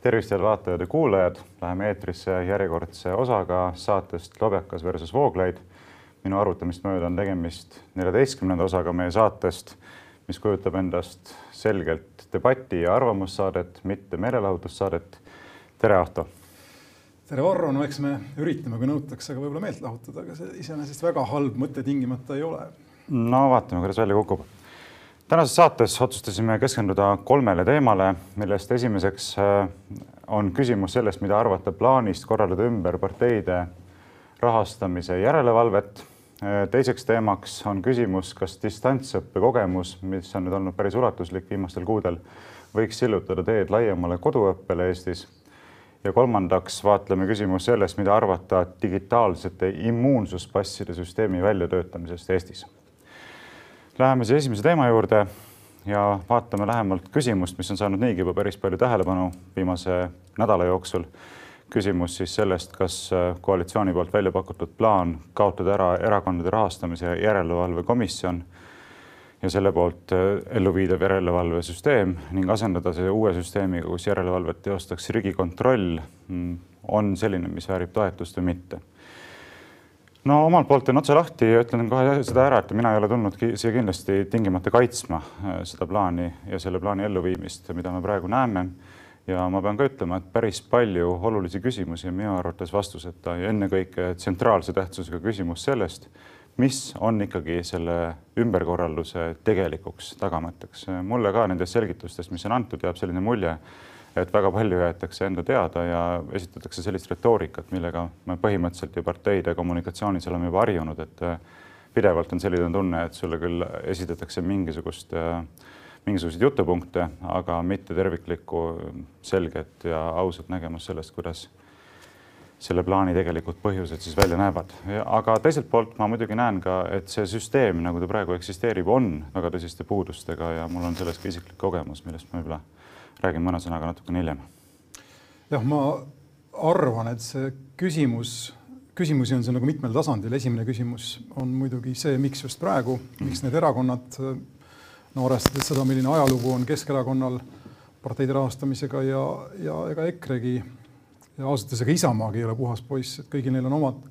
tervist, head vaatajad ja kuulajad. Läheme eetrisse järjekordse osaga saatest Lobjakas versus Vooglaid. minu arvutamist mööda on tegemist neljateistkümnenda osaga meie saatest, mis kujutab endast selgelt debati ja arvamussaadet, mitte meelelahutussaadet. tere, Ahto. tere, Varro. no eks me üritame, kui nõutakse, aga võib-olla meelt lahutada, aga see iseenesest väga halb mõte tingimata ei ole. no vaatame, kuidas välja kukub tänases saates otsustasime keskenduda kolmele teemale, millest esimeseks äh, on küsimus sellest, mida arvata plaanist korraldada ümber parteide rahastamise järelevalvet. Äh, teiseks teemaks on küsimus, kas distantsõppe kogemus, mis on nüüd olnud päris ulatuslik viimastel kuudel, võiks sillutada teed laiemale koduõppele Eestis. ja kolmandaks vaatleme küsimust sellest, mida arvata digitaalsete immuunsuspasside süsteemi väljatöötamisest Eestis Läheme siis esimese teema juurde ja vaatame lähemalt küsimust, mis on saanud niigi juba päris palju tähelepanu viimase nädala jooksul. küsimus siis sellest, kas äh, koalitsiooni poolt välja pakutud plaan kaotada ära erakondade rahastamise järelevalve komisjon ja selle poolt äh, ellu viidav järelevalvesüsteem ning asendada see uue süsteemiga, kus järelevalvet teostaks Riigikontroll, mm, on selline, mis väärib toetust või mitte no omalt poolt teen otse lahti ja ütlen kohe seda ära, et mina ei ole tulnud siia kindlasti tingimata kaitsma äh, seda plaani ja selle plaani elluviimist, mida me praegu näeme. ja ma pean ka ütlema, et päris palju olulisi küsimusi on minu arvates vastuseta ja ennekõike tsentraalse tähtsusega küsimus sellest, mis on ikkagi selle ümberkorralduse tegelikuks tagamõtteks. mulle ka nendest selgitustest, mis on antud, jääb selline mulje et väga palju jäetakse enda teada ja esitatakse sellist retoorikat, millega me põhimõtteliselt ju parteide kommunikatsioonis oleme juba harjunud, et äh, pidevalt on selline tunne, et sulle küll esitatakse mingisugust, äh, mingisuguseid jutupunkte, aga mitte terviklikku, selget ja ausat nägemust sellest, kuidas selle plaani tegelikud põhjused siis välja näevad. aga teiselt poolt ma muidugi näen ka, et see süsteem, nagu ta praegu eksisteerib, on väga tõsiste puudustega ja mul on sellest ka isiklik kogemus, millest ma võib-olla räägin mõne sõnaga natukene hiljem. jah, ma arvan, et see küsimus, küsimusi on see nagu mitmel tasandil. esimene küsimus on muidugi see, miks just praegu, miks need erakonnad, no arvestades seda, milline ajalugu on Keskerakonnal parteide rahastamisega ja, ja ega EKRE-gi ja ausalt öeldes ega Isamaagi ei ole puhas poiss, et kõigil neil on omad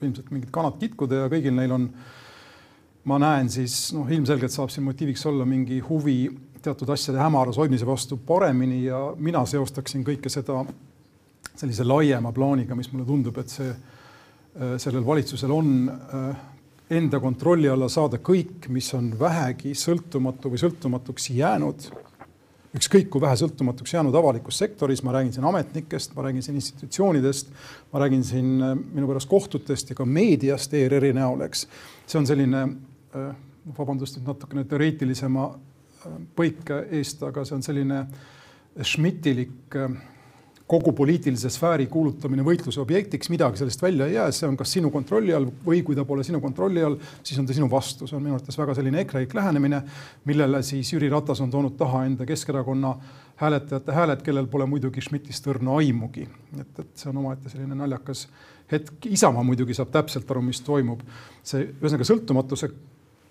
ilmselt mingid kanad kitkuda ja kõigil neil on, ma näen siis noh, ilmselgelt saab siin motiiviks olla mingi huvi teatud asjade hämaras hoidmise vastu paremini ja mina seostaksin kõike seda sellise laiema plaaniga, mis mulle tundub, et see, äh, sellel valitsusel on äh, enda kontrolli alla saada kõik, mis on vähegi sõltumatu või sõltumatuks jäänud. ükskõik kui vähe sõltumatuks jäänud avalikus sektoris, ma räägin siin ametnikest, ma räägin siin institutsioonidest, ma räägin siin äh, minu pärast kohtutest ja ka meediast ERR-i näol, eks. see on selline, vabandust, et natukene teoreetilisema põike eest, aga see on selline Schmidtilik äh, kogu poliitilise sfääri kuulutamine võitluse objektiks, midagi sellest välja ei jää, see on kas sinu kontrolli all või kui ta pole sinu kontrolli all, siis on ta sinu vastu, see on minu arvates väga selline ekreik lähenemine, millele siis Jüri Ratas on toonud taha enda Keskerakonna hääletajate hääled, kellel pole muidugi Schmidtist õrna aimugi. et, et see on omaette selline naljakas hetk. Isamaa muidugi saab täpselt aru, mis toimub. see ühesõnaga sõltumatuse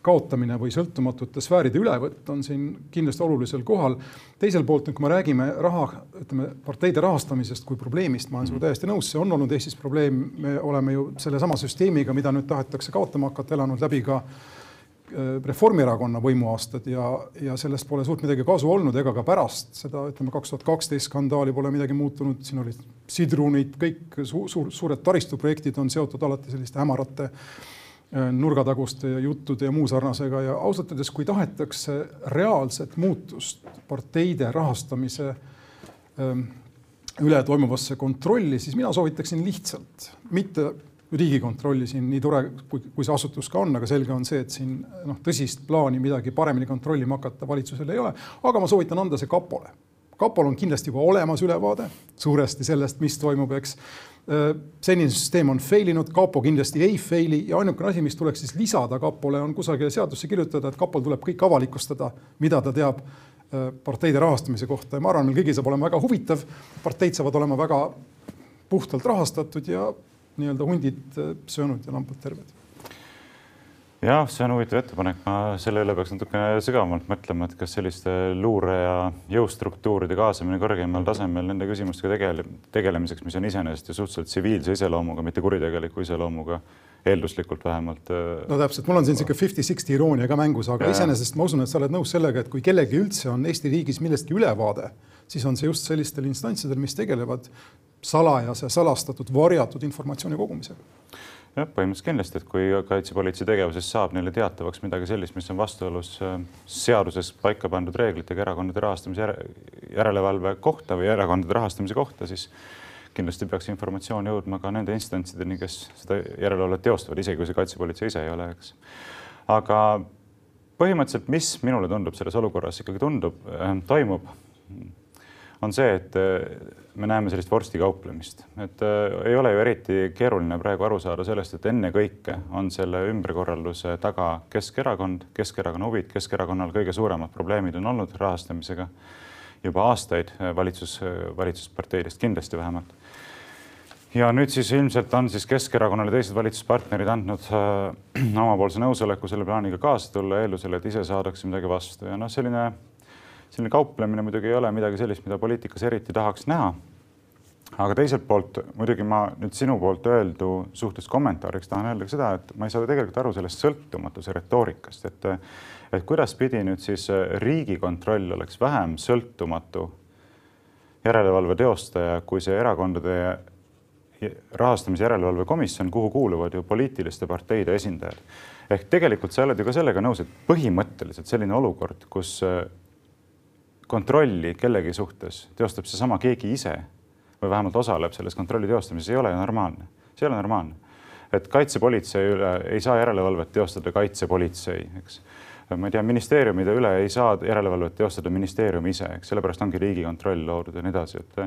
kaotamine või sõltumatute sfääride ülevõtt on siin kindlasti olulisel kohal. teiselt poolt, kui me räägime raha, ütleme parteide rahastamisest kui probleemist, ma olen sinuga täiesti nõus, see on olnud Eestis probleem, me oleme ju sellesama süsteemiga, mida nüüd tahetakse kaotama hakata, elanud läbi ka äh, Reformierakonna võimuaastad ja, ja sellest pole suurt midagi kasu olnud ega ka pärast seda, ütleme kaks tuhat kaksteist skandaali pole midagi muutunud, siin olid sidrunid, kõik su suur, suured taristuprojektid on seotud alati selliste hämarate Äh, nurgataguste juttude ja muu sarnasega ja ausalt öeldes, kui tahetakse reaalset muutust parteide rahastamise ähm, üle toimuvasse kontrolli, siis mina soovitaksin lihtsalt mitte riigikontrolli siin nii tore, kui, kui see asutus ka on, aga selge on see, et siin noh, tõsist plaani midagi paremini kontrollima hakata valitsusel ei ole, aga ma soovitan anda see kapole. kapol on kindlasti juba olemas ülevaade suuresti sellest, mis toimub, eks Äh, senine süsteem on fail inud, kapo kindlasti ei fail'i ja ainukene asi, mis tuleks siis lisada kapole, on kusagile seadusse kirjutada, et kapol tuleb kõik avalikustada, mida ta teab äh, parteide rahastamise kohta ja ma arvan, meil kõigil saab olema väga huvitav. parteid saavad olema väga puhtalt rahastatud ja nii-öelda hundid äh, söönud ja lambad terved jah, see on huvitav ettepanek, ma selle üle peaks natukene sügavamalt mõtlema, et kas selliste luure ja jõustruktuuride kaasamine kõrgemal tasemel nende küsimustega tegele, tegelemiseks, mis on iseenesest ju suhteliselt tsiviilse iseloomuga, mitte kuritegeliku iseloomuga, eelduslikult vähemalt. Äh, no täpselt, mul on siin niisugune fifty-sixty iroonia ka mängus, aga ja, iseenesest ma usun, et sa oled nõus sellega, et kui kellelgi üldse on Eesti riigis millestki ülevaade, siis on see just sellistel instantsidel, mis tegelevad salajase, salastatud, varjatud informatsiooni kogumisega jah, põhimõtteliselt kindlasti, et kui kaitsepolitsei tegevuses saab neile teatavaks midagi sellist, mis on vastuolus äh, seaduses paika pandud reeglitega erakondade rahastamise järelevalve kohta või erakondade rahastamise kohta, siis kindlasti peaks informatsioon jõudma ka nende instantsideni, kes seda järelevalvet teostavad, isegi kui see kaitsepolitsei ise ei ole, eks. aga põhimõtteliselt, mis minule tundub selles olukorras ikkagi tundub äh,, toimub on see, et äh, me näeme sellist vorstikauplemist, et äh, ei ole ju eriti keeruline praegu aru saada sellest, et ennekõike on selle ümberkorralduse taga Keskerakond, Keskerakonna huvid, Keskerakonnal kõige suuremad probleemid on olnud rahastamisega juba aastaid äh, valitsus, valitsusparteidest kindlasti vähemalt. ja nüüd siis ilmselt on siis Keskerakonnale teised valitsuspartnerid andnud äh, omapoolse nõusoleku selle plaaniga kaasa tulla eeldusel, et ise saadakse midagi vastu ja noh, selline selline kauplemine muidugi ei ole midagi sellist, mida poliitikas eriti tahaks näha. aga teiselt poolt muidugi ma nüüd sinu poolt öeldu suhtes kommentaariks tahan öelda ka seda, et ma ei saa tegelikult aru sellest sõltumatuse retoorikast, et et kuidaspidi nüüd siis Riigikontroll oleks vähem sõltumatu järelevalve teostaja kui see erakondade rahastamise järelevalve komisjon, kuhu kuuluvad ju poliitiliste parteide esindajad. ehk tegelikult sa oled ju ka sellega nõus, et põhimõtteliselt selline olukord, kus kontrolli kellegi suhtes teostab seesama keegi ise või vähemalt osaleb selles kontrolli teostamises, ei ole ju normaalne. see ei ole normaalne. et kaitsepolitsei üle ei saa järelevalvet teostada kaitsepolitsei, eks. ma ei tea, ministeeriumide üle ei saa järelevalvet teostada ministeerium ise, eks, sellepärast ongi Riigikontroll loodud ja nii edasi, et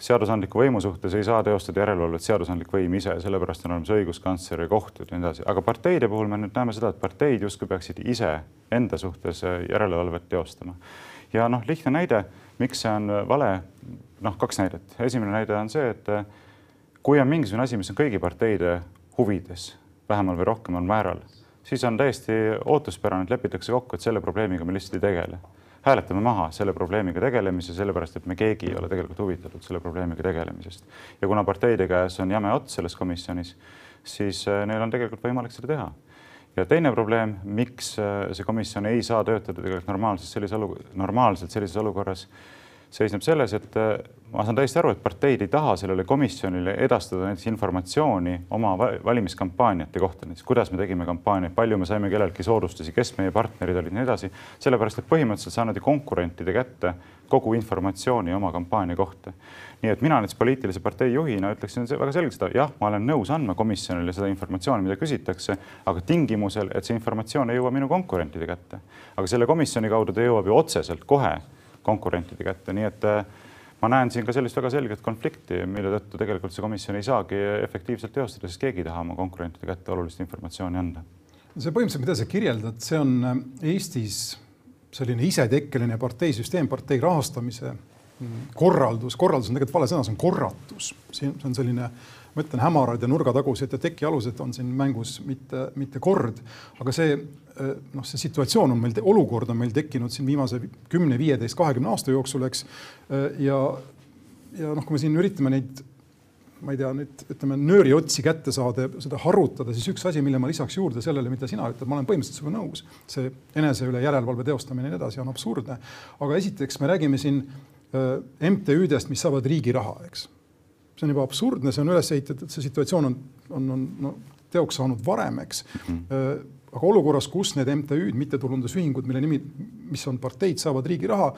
seadusandliku võimu suhtes ei saa teostada järelevalvet seadusandlik võim ise, sellepärast on olemas õiguskantsler ja kohtud ja nii edasi. aga parteide puhul me nüüd näeme seda, et parteid justkui peaksid ise enda suhtes järelevalvet teostama ja noh, lihtne näide, miks see on vale, noh, kaks näidet. esimene näide on see, et kui on mingisugune asi, mis on kõigi parteide huvides, vähemal või rohkemal määral, siis on täiesti ootuspärane, et lepitakse kokku, et selle probleemiga me lihtsalt ei tegele. hääletame maha selle probleemiga tegelemise, sellepärast et me keegi ei ole tegelikult huvitatud selle probleemiga tegelemisest. ja kuna parteide käes on jäme ots selles komisjonis, siis eh, neil on tegelikult võimalik seda teha ja teine probleem, miks äh, see komisjon ei saa töötada tegelikult normaalses sellises olu-, normaalselt sellises olukorras, seisneb selles, et äh, ma saan täiesti aru, et parteid ei taha sellele komisjonile edastada näiteks informatsiooni oma valimiskampaaniate kohta, näiteks kuidas me tegime kampaaniaid, palju me saime kelleltki soodustusi, kes meie partnerid olid, nii edasi. sellepärast, et põhimõtteliselt sa annad ju konkurentide kätte kogu informatsiooni oma kampaania kohta nii et mina näiteks poliitilise partei juhina ütleksin väga selgelt seda, jah, ma olen nõus andma komisjonile seda informatsiooni, mida küsitakse, aga tingimusel, et see informatsioon ei jõua minu konkurentide kätte. aga selle komisjoni kaudu ta jõuab ju otseselt kohe konkurentide kätte, nii et äh, ma näen siin ka sellist väga selget konflikti, mille tõttu tegelikult see komisjon ei saagi efektiivselt teostada, sest keegi ei taha oma konkurentide kätte olulist informatsiooni anda. see põhimõtteliselt, mida sa kirjeldad, see on äh, Eestis selline isetekkeline parteisüsteem, partei rahastamise korraldus, korraldus on tegelikult vale sõna, see on korratus, see on selline, ma ütlen, hämarad ja nurgatagused ja tekialused on siin mängus, mitte, mitte kord. aga see noh, see situatsioon on meil, olukord on meil tekkinud siin viimase kümne, viieteist, kahekümne aasta jooksul, eks. ja, ja noh, kui me siin üritame neid ma ei tea, nüüd ütleme nööriotsi kätte saada ja seda harutada, siis üks asi, mille ma lisaks juurde sellele, mida sina ütled, ma olen põhimõtteliselt sinuga nõus. see enese üle järelevalve teostamine ja nii edasi on absurdne. aga esiteks me räägime siin MTÜ-dest, mis saavad riigi raha, eks. see on juba absurdne, see on üles ehitatud, see situatsioon on, on, on no, teoks saanud varem, eks mm. aga olukorras, kus need MTÜ-d, mittetulundusühingud, mille nimi, mis on parteid, saavad riigi raha,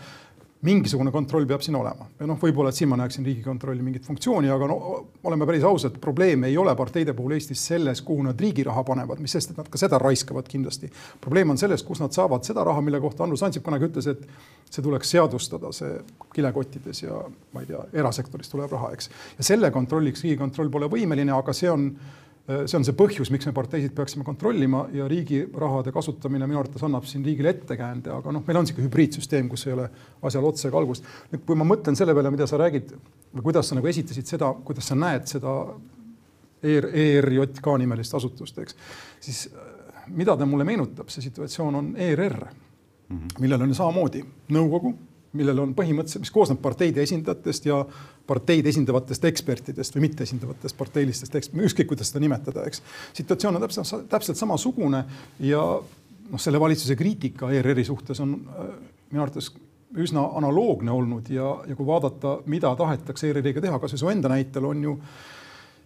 mingisugune kontroll peab siin olema. ja noh, võib-olla, et siin ma näeksin Riigikontrolli mingit funktsiooni, aga no oleme päris ausad, probleem ei ole parteide puhul Eestis selles, kuhu nad riigi raha panevad, mis sest, et nad ka seda raiskavad kindlasti. probleem on selles, kus nad saavad seda raha, mille kohta Andrus Ansip kunagi ütles, et see tuleks seadustada, see kilekottides ja ma ei tea, erasektorist tuleb raha, eks. ja selle kontrolliks Riigikontroll pole võimeline, aga see on see on see põhjus, miks me parteisid peaksime kontrollima ja riigi rahade kasutamine minu arvates annab siin riigile ettekäände, aga noh, meil on niisugune hübriidsüsteem, kus ei ole asjal otsa ega algust. nüüd, kui ma mõtlen selle peale, mida sa räägid või kuidas sa nagu esitasid seda, kuidas sa näed seda ER, ERJK nimelist asutust, eks, siis äh, mida ta mulle meenutab, see situatsioon on ERR mm, -hmm. millel on samamoodi nõukogu, millel on põhimõtteliselt, mis koosneb parteide esindajatest ja parteid esindavatest ekspertidest või mitteesindavatest parteilistest ekspertidest, ükskõik kuidas seda nimetada, eks. situatsioon on täpselt, täpselt samasugune ja noh, selle valitsuse kriitika ERR-i suhtes on äh, minu arvates üsna analoogne olnud ja, ja kui vaadata, mida tahetakse ERR-iga teha, kasvõi su enda näitel on ju äh,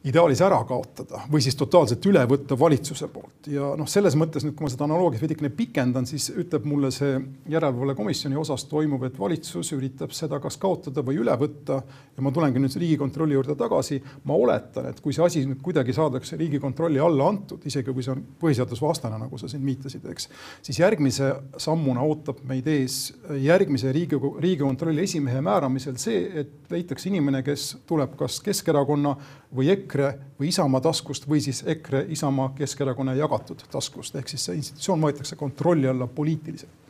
ideaalis ära kaotada või siis totaalselt üle võtta valitsuse poolt ja noh, selles mõttes nüüd, kui ma seda analoogiat veidikene pikendan, siis ütleb mulle see järelevalvekomisjoni osas toimuv, et valitsus üritab seda kas kaotada või üle võtta. ja ma tulengi nüüd Riigikontrolli juurde tagasi. ma oletan, et kui see asi nüüd kuidagi saadakse Riigikontrolli alla antud, isegi kui see on põhiseadusvastane, nagu sa siin viitasid, eks, siis järgmise sammuna ootab meid ees järgmise Riigikogu, Riigikontrolli esimehe määramisel see, et leitakse inimene, kes tuleb kas Keskerakonna või EKRE või Isamaa taskust või siis EKRE, Isamaa, Keskerakonna jagatud taskust, ehk siis see institutsioon võetakse kontrolli alla poliitiliselt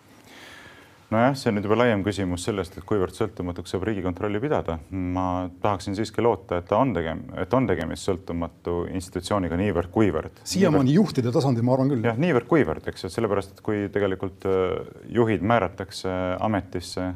nojah, see on nüüd juba laiem küsimus sellest, et kuivõrd sõltumatuks saab Riigikontrolli pidada. ma tahaksin siiski loota, et ta on tegem-, et on tegemist sõltumatu institutsiooniga niivõrd-kuivõrd. siiamaani niivõrd... juhtide tasandil, ma arvan küll. jah, niivõrd-kuivõrd, eks ju, sellepärast et kui tegelikult äh, juhid määratakse ametisse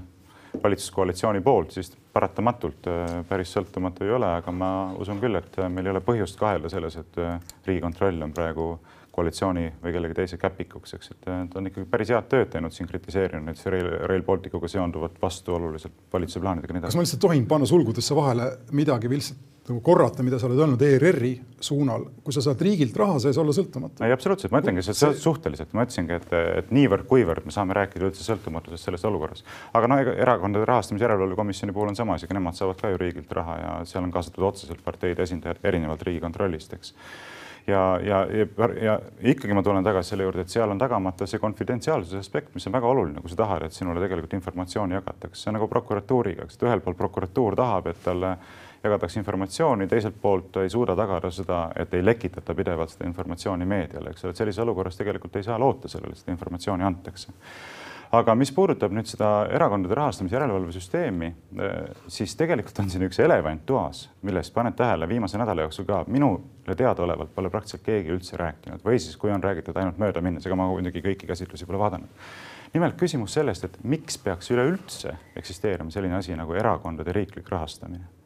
valitsuskoalitsiooni poolt, siis paratamatult äh, päris sõltumatu ei ole, aga ma usun küll, et äh, meil ei ole põhjust kahelda selles, et äh, Riigikontroll on praegu koalitsiooni või kellegi teise käpikuks, eks, et ta on ikkagi päris head tööd teinud siin kritiseerinud näiteks Rail, Rail Balticuga seonduvat vastuoluliselt valitsuse plaanidega. kas ma lihtsalt tohin panna sulgudesse vahele midagi lihtsalt nagu korrata, mida sa oled öelnud ERR-i suunal, kui sa saad riigilt raha, sa ei saa olla sõltumatu. ei, absoluutselt, ma ütlengi, see suhteliselt, ma ütlesingi, et, et niivõrd-kuivõrd me saame rääkida üldse sõltumatusest selles olukorras. aga no ega erakondade rahastamise järelevalve komisjoni puhul on sama asi, ka nemad saavad ka ju riigilt raha ja seal on kaasatud otseselt parteide esindajad erinevalt Riigikontrollist, eks ja, ja, ja, ja ikkagi ma tulen tagasi selle juurde, et seal on tagamata see konfidentsiaalsuse aspekt, mis on väga oluline, kui sa tahad, et sinule tegelikult informatsiooni jagatakse. see on nagu prokuratuuriga, eks, et ühelt poolt prokuratuur tahab, et talle jagatakse informatsiooni, teiselt poolt ei suuda tagada seda, et ei lekitata pidevalt seda informatsiooni meediale, eks ole, et sellises olukorras tegelikult ei saa loota sellele, et seda informatsiooni antakse. Aga mis puudutab nüüd seda erakondade rahastamise järelevalve süsteemi, eh, siis tegelikult on siin üks elevant toas, millest paned tähele viimase nädala jooksul ka minule teadaolevalt pole praktiliselt keegi üldse rääkinud. Või siis, kui on räägitud ainult möödaminnes, ega ma muidugi kõiki käsitlusi pole vaadanud. nimelt küsimus sellest, et miks peaks üleüldse eksisteerima selline asi nagu erakondade riiklik rahastamine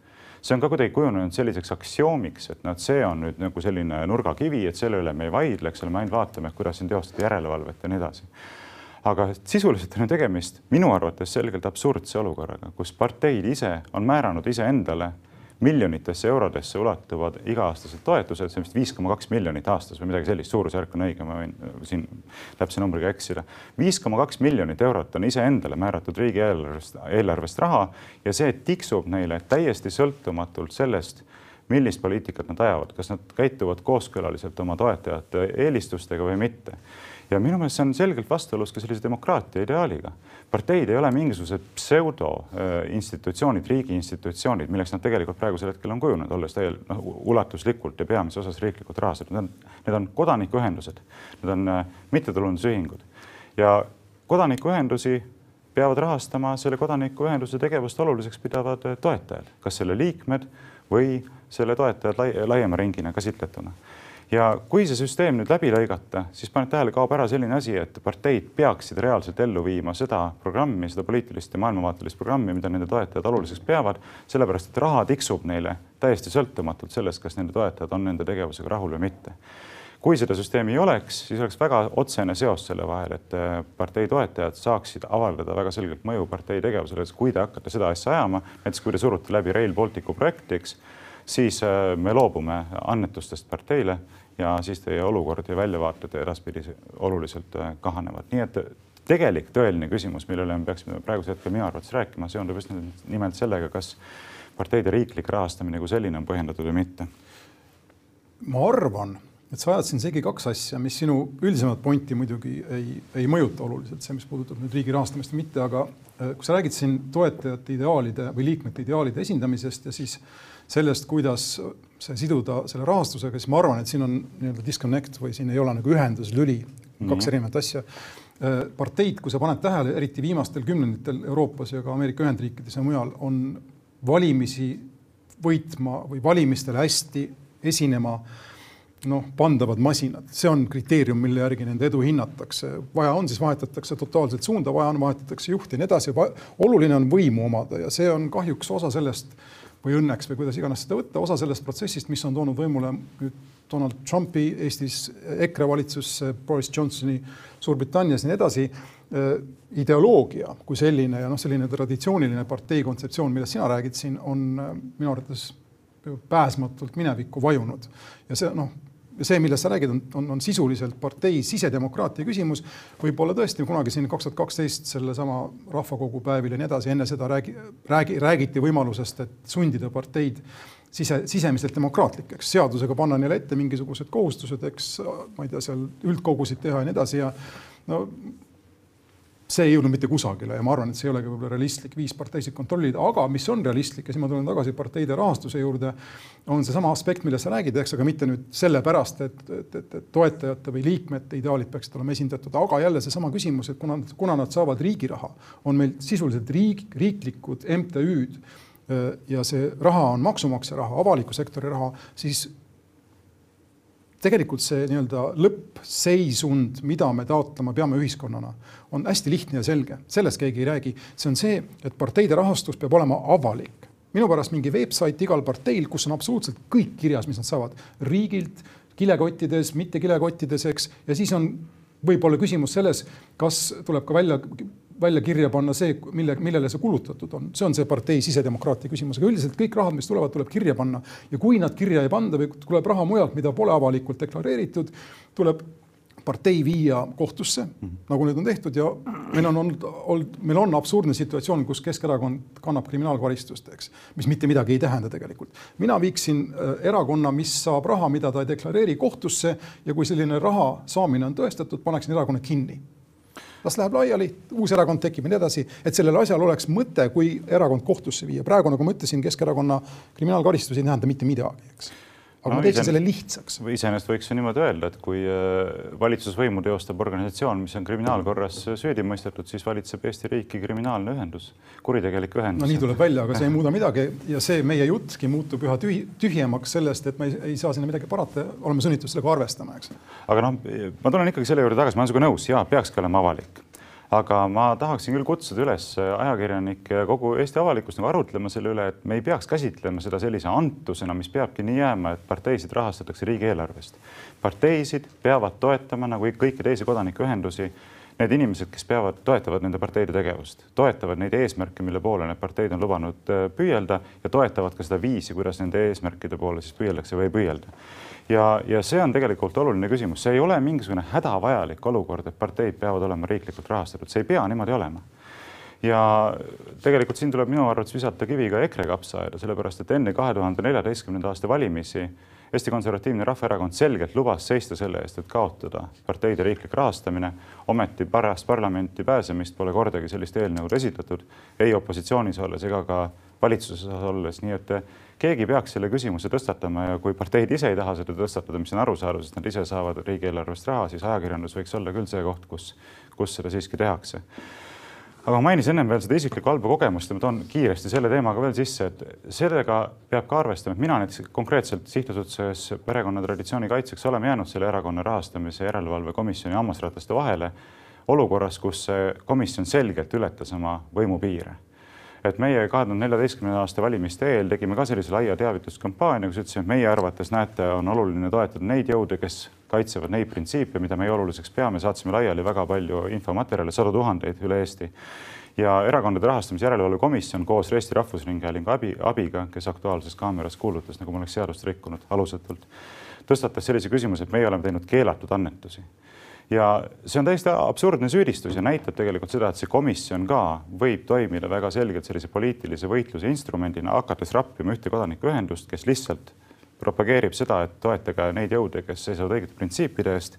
see on ka kuidagi kujunenud selliseks aksioomiks, et noh, et see on nüüd nagu selline nurgakivi, et selle üle me ei vaidle, eks ole, me ainult vaatame, kuidas siin teostada järelevalvet ja nii edasi. Aga sisuliselt on ju tegemist minu arvates selgelt absurdse olukorraga, kus parteid ise on määranud iseendale miljonitesse eurodesse ulatuvad iga-aastased toetused, see on vist viis koma kaks miljonit aastas või midagi sellist, suurusjärk on õige, ma võin siin täpse numbriga eksida. viis koma kaks miljonit eurot on iseendale määratud riigieelarvest, eelarvest raha ja see tiksub neile täiesti sõltumatult sellest, millist poliitikat nad ajavad, kas nad käituvad kooskõlaliselt oma toetajate eelistustega või mitte ja minu meelest see on selgelt vastuolus ka sellise demokraatia ideaaliga. parteid ei ole mingisugused pseudoinstitutsioonid, riigi institutsioonid, milleks nad tegelikult praegusel hetkel on kujunenud, olles täielikult noh, ulatuslikult ja peamises osas riiklikult rahastatud. Need on, need on kodanikuühendused, need on äh, mittetulundusühingud ja kodanikuühendusi peavad rahastama selle kodanikuühenduse tegevust oluliseks pidavad toetajad, kas selle liikmed või selle toetajad lai, laiema ringina käsitletuna ja kui see süsteem nüüd läbi lõigata, siis paned tähele, kaob ära selline asi, et parteid peaksid reaalselt ellu viima seda programmi, seda poliitilist ja maailmavaatelist programmi, mida nende toetajad oluliseks peavad, sellepärast et raha tiksub neile täiesti sõltumatult sellest, kas nende toetajad on nende tegevusega rahul või mitte. Kui seda süsteemi ei oleks, siis oleks väga otsene seos selle vahel, et äh, partei toetajad saaksid avaldada väga selgelt mõju partei tegevusele, kui te hakkate seda asja ajama, näiteks kui te surute läbi Rail Balticu projekti, eks, siis äh, me loobume annetustest parteile ja siis teie olukord ja väljavaated edaspidi oluliselt äh, kahanevad. nii et tegelik tõeline küsimus, mille üle me peaksime praegusel hetkel minu arvates rääkima, seondub just nimelt sellega, kas parteide riiklik rahastamine kui selline on põhjendatud või mitte. ma arvan, et sa ajad siin segi kaks asja, mis sinu üldisemat pointi muidugi ei, ei mõjuta oluliselt, see, mis puudutab nüüd riigi rahastamist või mitte, aga äh, kui sa räägid siin toetajate ideaalide või liikmete ideaalide esindamisest ja siis sellest, kuidas see siduda selle rahastusega, siis ma arvan, et siin on nii-öelda disconnect või siin ei ole nagu ühenduslüli mm, -hmm. kaks erinevat asja. Äh, parteid, kui sa paned tähele, eriti viimastel kümnenditel Euroopas ja ka Ameerika Ühendriikides ja mujal, on valimisi võitma või valimistele hästi esinema noh, pandavad masinad, see on kriteerium, mille järgi nende edu hinnatakse. vaja on, siis vahetatakse totaalselt suunda, vaja on, vahetatakse juhti ja nii edasi. oluline on võimu omada ja see on kahjuks osa sellest või õnneks või kuidas iganes seda võtta, osa sellest protsessist, mis on toonud võimule nüüd Donald Trumpi Eestis, EKRE valitsus, Boris Johnsoni Suurbritannias ja nii edasi ideoloogia kui selline ja noh, selline traditsiooniline partei kontseptsioon, millest sina räägid siin, on minu arvates pääsmatult minevikku vajunud. Ja see noh, see, millest sa räägid, on, on, on sisuliselt partei sisedemokraatia küsimus. võib-olla tõesti kunagi siin kaks tuhat kaksteist sellesama rahvakogu päevil ja nii edasi, enne seda räägi, räägi, räägiti võimalusest, et sundida parteid sise, sisemiselt demokraatlikeks, seadusega panna neile ette mingisugused kohustused, eks ma ei tea, seal üldkogusid teha ja nii edasi ja no see ei jõudnud mitte kusagile ja ma arvan, et see ei olegi võib-olla realistlik viis parteisid kontrollida, aga mis on realistlik ja siis ma tulen tagasi parteide rahastuse juurde, on seesama aspekt, millest sa räägid, eks, aga mitte nüüd sellepärast, et, et, et, et toetajate või liikmete ideaalid peaksid olema esindatud, aga jälle seesama küsimus, et kuna, kuna nad saavad riigi raha, on meil sisuliselt riik, riiklikud MTÜ-d ja see raha on maksumaksja raha, avaliku sektori raha, siis tegelikult see nii-öelda lõppseisund, mida me taotlema peame ühiskonnana, on hästi lihtne ja selge, sellest keegi ei räägi. see on see, et parteide rahastus peab olema avalik. minu pärast mingi website igal parteil, kus on absoluutselt kõik kirjas, mis nad saavad riigilt, kilekottides, mitte kilekottides, eks, ja siis on võib-olla küsimus selles, kas tuleb ka välja välja kirja panna see, mille, millele see kulutatud on, see on see partei sisedemokraatia küsimus, aga üldiselt kõik rahad, mis tulevad, tuleb kirja panna. Ja kui nad kirja ei panda või tuleb raha mujalt, mida pole avalikult deklareeritud, tuleb partei viia kohtusse mm, -hmm. nagu nüüd on tehtud. Ja meil on olnud, olnud, meil on absurdne situatsioon, kus Keskerakond kannab kriminaalkaristust, eks, mis mitte midagi ei tähenda tegelikult. mina viiksin äh, erakonna, mis saab raha, mida ta ei deklareeri kohtusse. Ja kui selline raha saamine on tõestatud, paneksin erakonna kinni las läheb laiali, uus erakond tekib ja nii edasi, et sellel asjal oleks mõte, kui erakond kohtusse viia. praegu, nagu ma ütlesin, Keskerakonna kriminaalkaristusi ei tähenda mitte midagi, eks aga no, ma teeksin selle lihtsaks. iseenesest võiks ju niimoodi öelda, et kui äh, valitsusvõimu teostab organisatsioon, mis on kriminaalkorras süüdi mõistetud, siis valitseb Eesti riiki kriminaalne ühendus, kuritegelik ühendus. no nii tuleb välja, aga see ei muuda midagi ja see meie juttki muutub üha tühi, tühjemaks sellest, et me ei, ei saa sinna midagi parata, oleme sunnitud sellega arvestama, eks. aga noh, ma tulen ikkagi selle juurde tagasi, ma olen sinuga nõus, ja peakski olema avalik aga ma tahaksin küll kutsuda üles ajakirjanikke ja kogu Eesti avalikkust nagu arutlema selle üle, et me ei peaks käsitlema seda sellise antusena, mis peabki nii jääma, et parteisid rahastatakse riigieelarvest. parteisid peavad toetama nagu kõiki teisi kodanikuühendusi need inimesed, kes peavad, toetavad nende parteide tegevust, toetavad neid eesmärke, mille poole need parteid on lubanud äh, püüelda ja toetavad ka seda viisi, kuidas nende eesmärkide poole siis püüeldakse või ei püüelda ja, ja see on tegelikult oluline küsimus, see ei ole mingisugune hädavajalik olukord, et parteid peavad olema riiklikult rahastatud, see ei pea niimoodi olema. ja tegelikult siin tuleb minu arvates visata kivi ka EKRE kapsaaeda, sellepärast et enne kahe tuhande neljateistkümnenda aasta valimisi Eesti Konservatiivne Rahvaerakond selgelt lubas seista selle eest, et kaotada parteide riiklik rahastamine. ometi pärast parlamenti pääsemist pole kordagi sellist eelnõu esitatud, ei opositsioonis olles ega ka valitsuses olles, nii et keegi peaks selle küsimuse tõstatama ja kui parteid ise ei taha seda tõstatada, mis on arusaadav, sest nad ise saavad riigieelarvest raha, siis ajakirjandus võiks olla küll see koht, kus, kus seda siiski tehakse. aga ma mainisin ennem veel seda isiklikku halba kogemust ja ma toon kiiresti selle teemaga veel sisse, et sellega peab ka arvestama, et mina näiteks konkreetselt sihtasutuses Perekonna Traditsiooni Kaitseks oleme jäänud selle erakonna rahastamise järelevalve komisjoni hammasrataste vahele olukorras, kus see komisjon selgelt ületas oma võimupiire et meie kahe tuhande neljateistkümnenda aasta valimiste eel tegime ka sellise laia teavituskampaania, kus ütlesime, et meie arvates näete, on oluline toetada neid jõude, kes kaitsevad neid printsiipe, mida meie oluliseks peame, saatsime laiali väga palju infomaterjale, sadu tuhandeid üle Eesti. Ja Erakondade Rahastamise Järelevalve Komisjon koos Eesti Rahvusringhäälingu abi, abiga, kes Aktuaalses Kaameras kuulutas, nagu ma oleks seadust rikkunud alusetult, tõstatas sellise küsimuse, et meie oleme teinud keelatud annetusi ja see on täiesti absurdne süüdistus ja näitab tegelikult seda, et see komisjon ka võib toimida väga selgelt sellise poliitilise võitluse instrumendina, hakates rappima ühte kodanikuühendust, kes lihtsalt propageerib seda, et toetage neid jõude, kes seisavad õigete printsiipide eest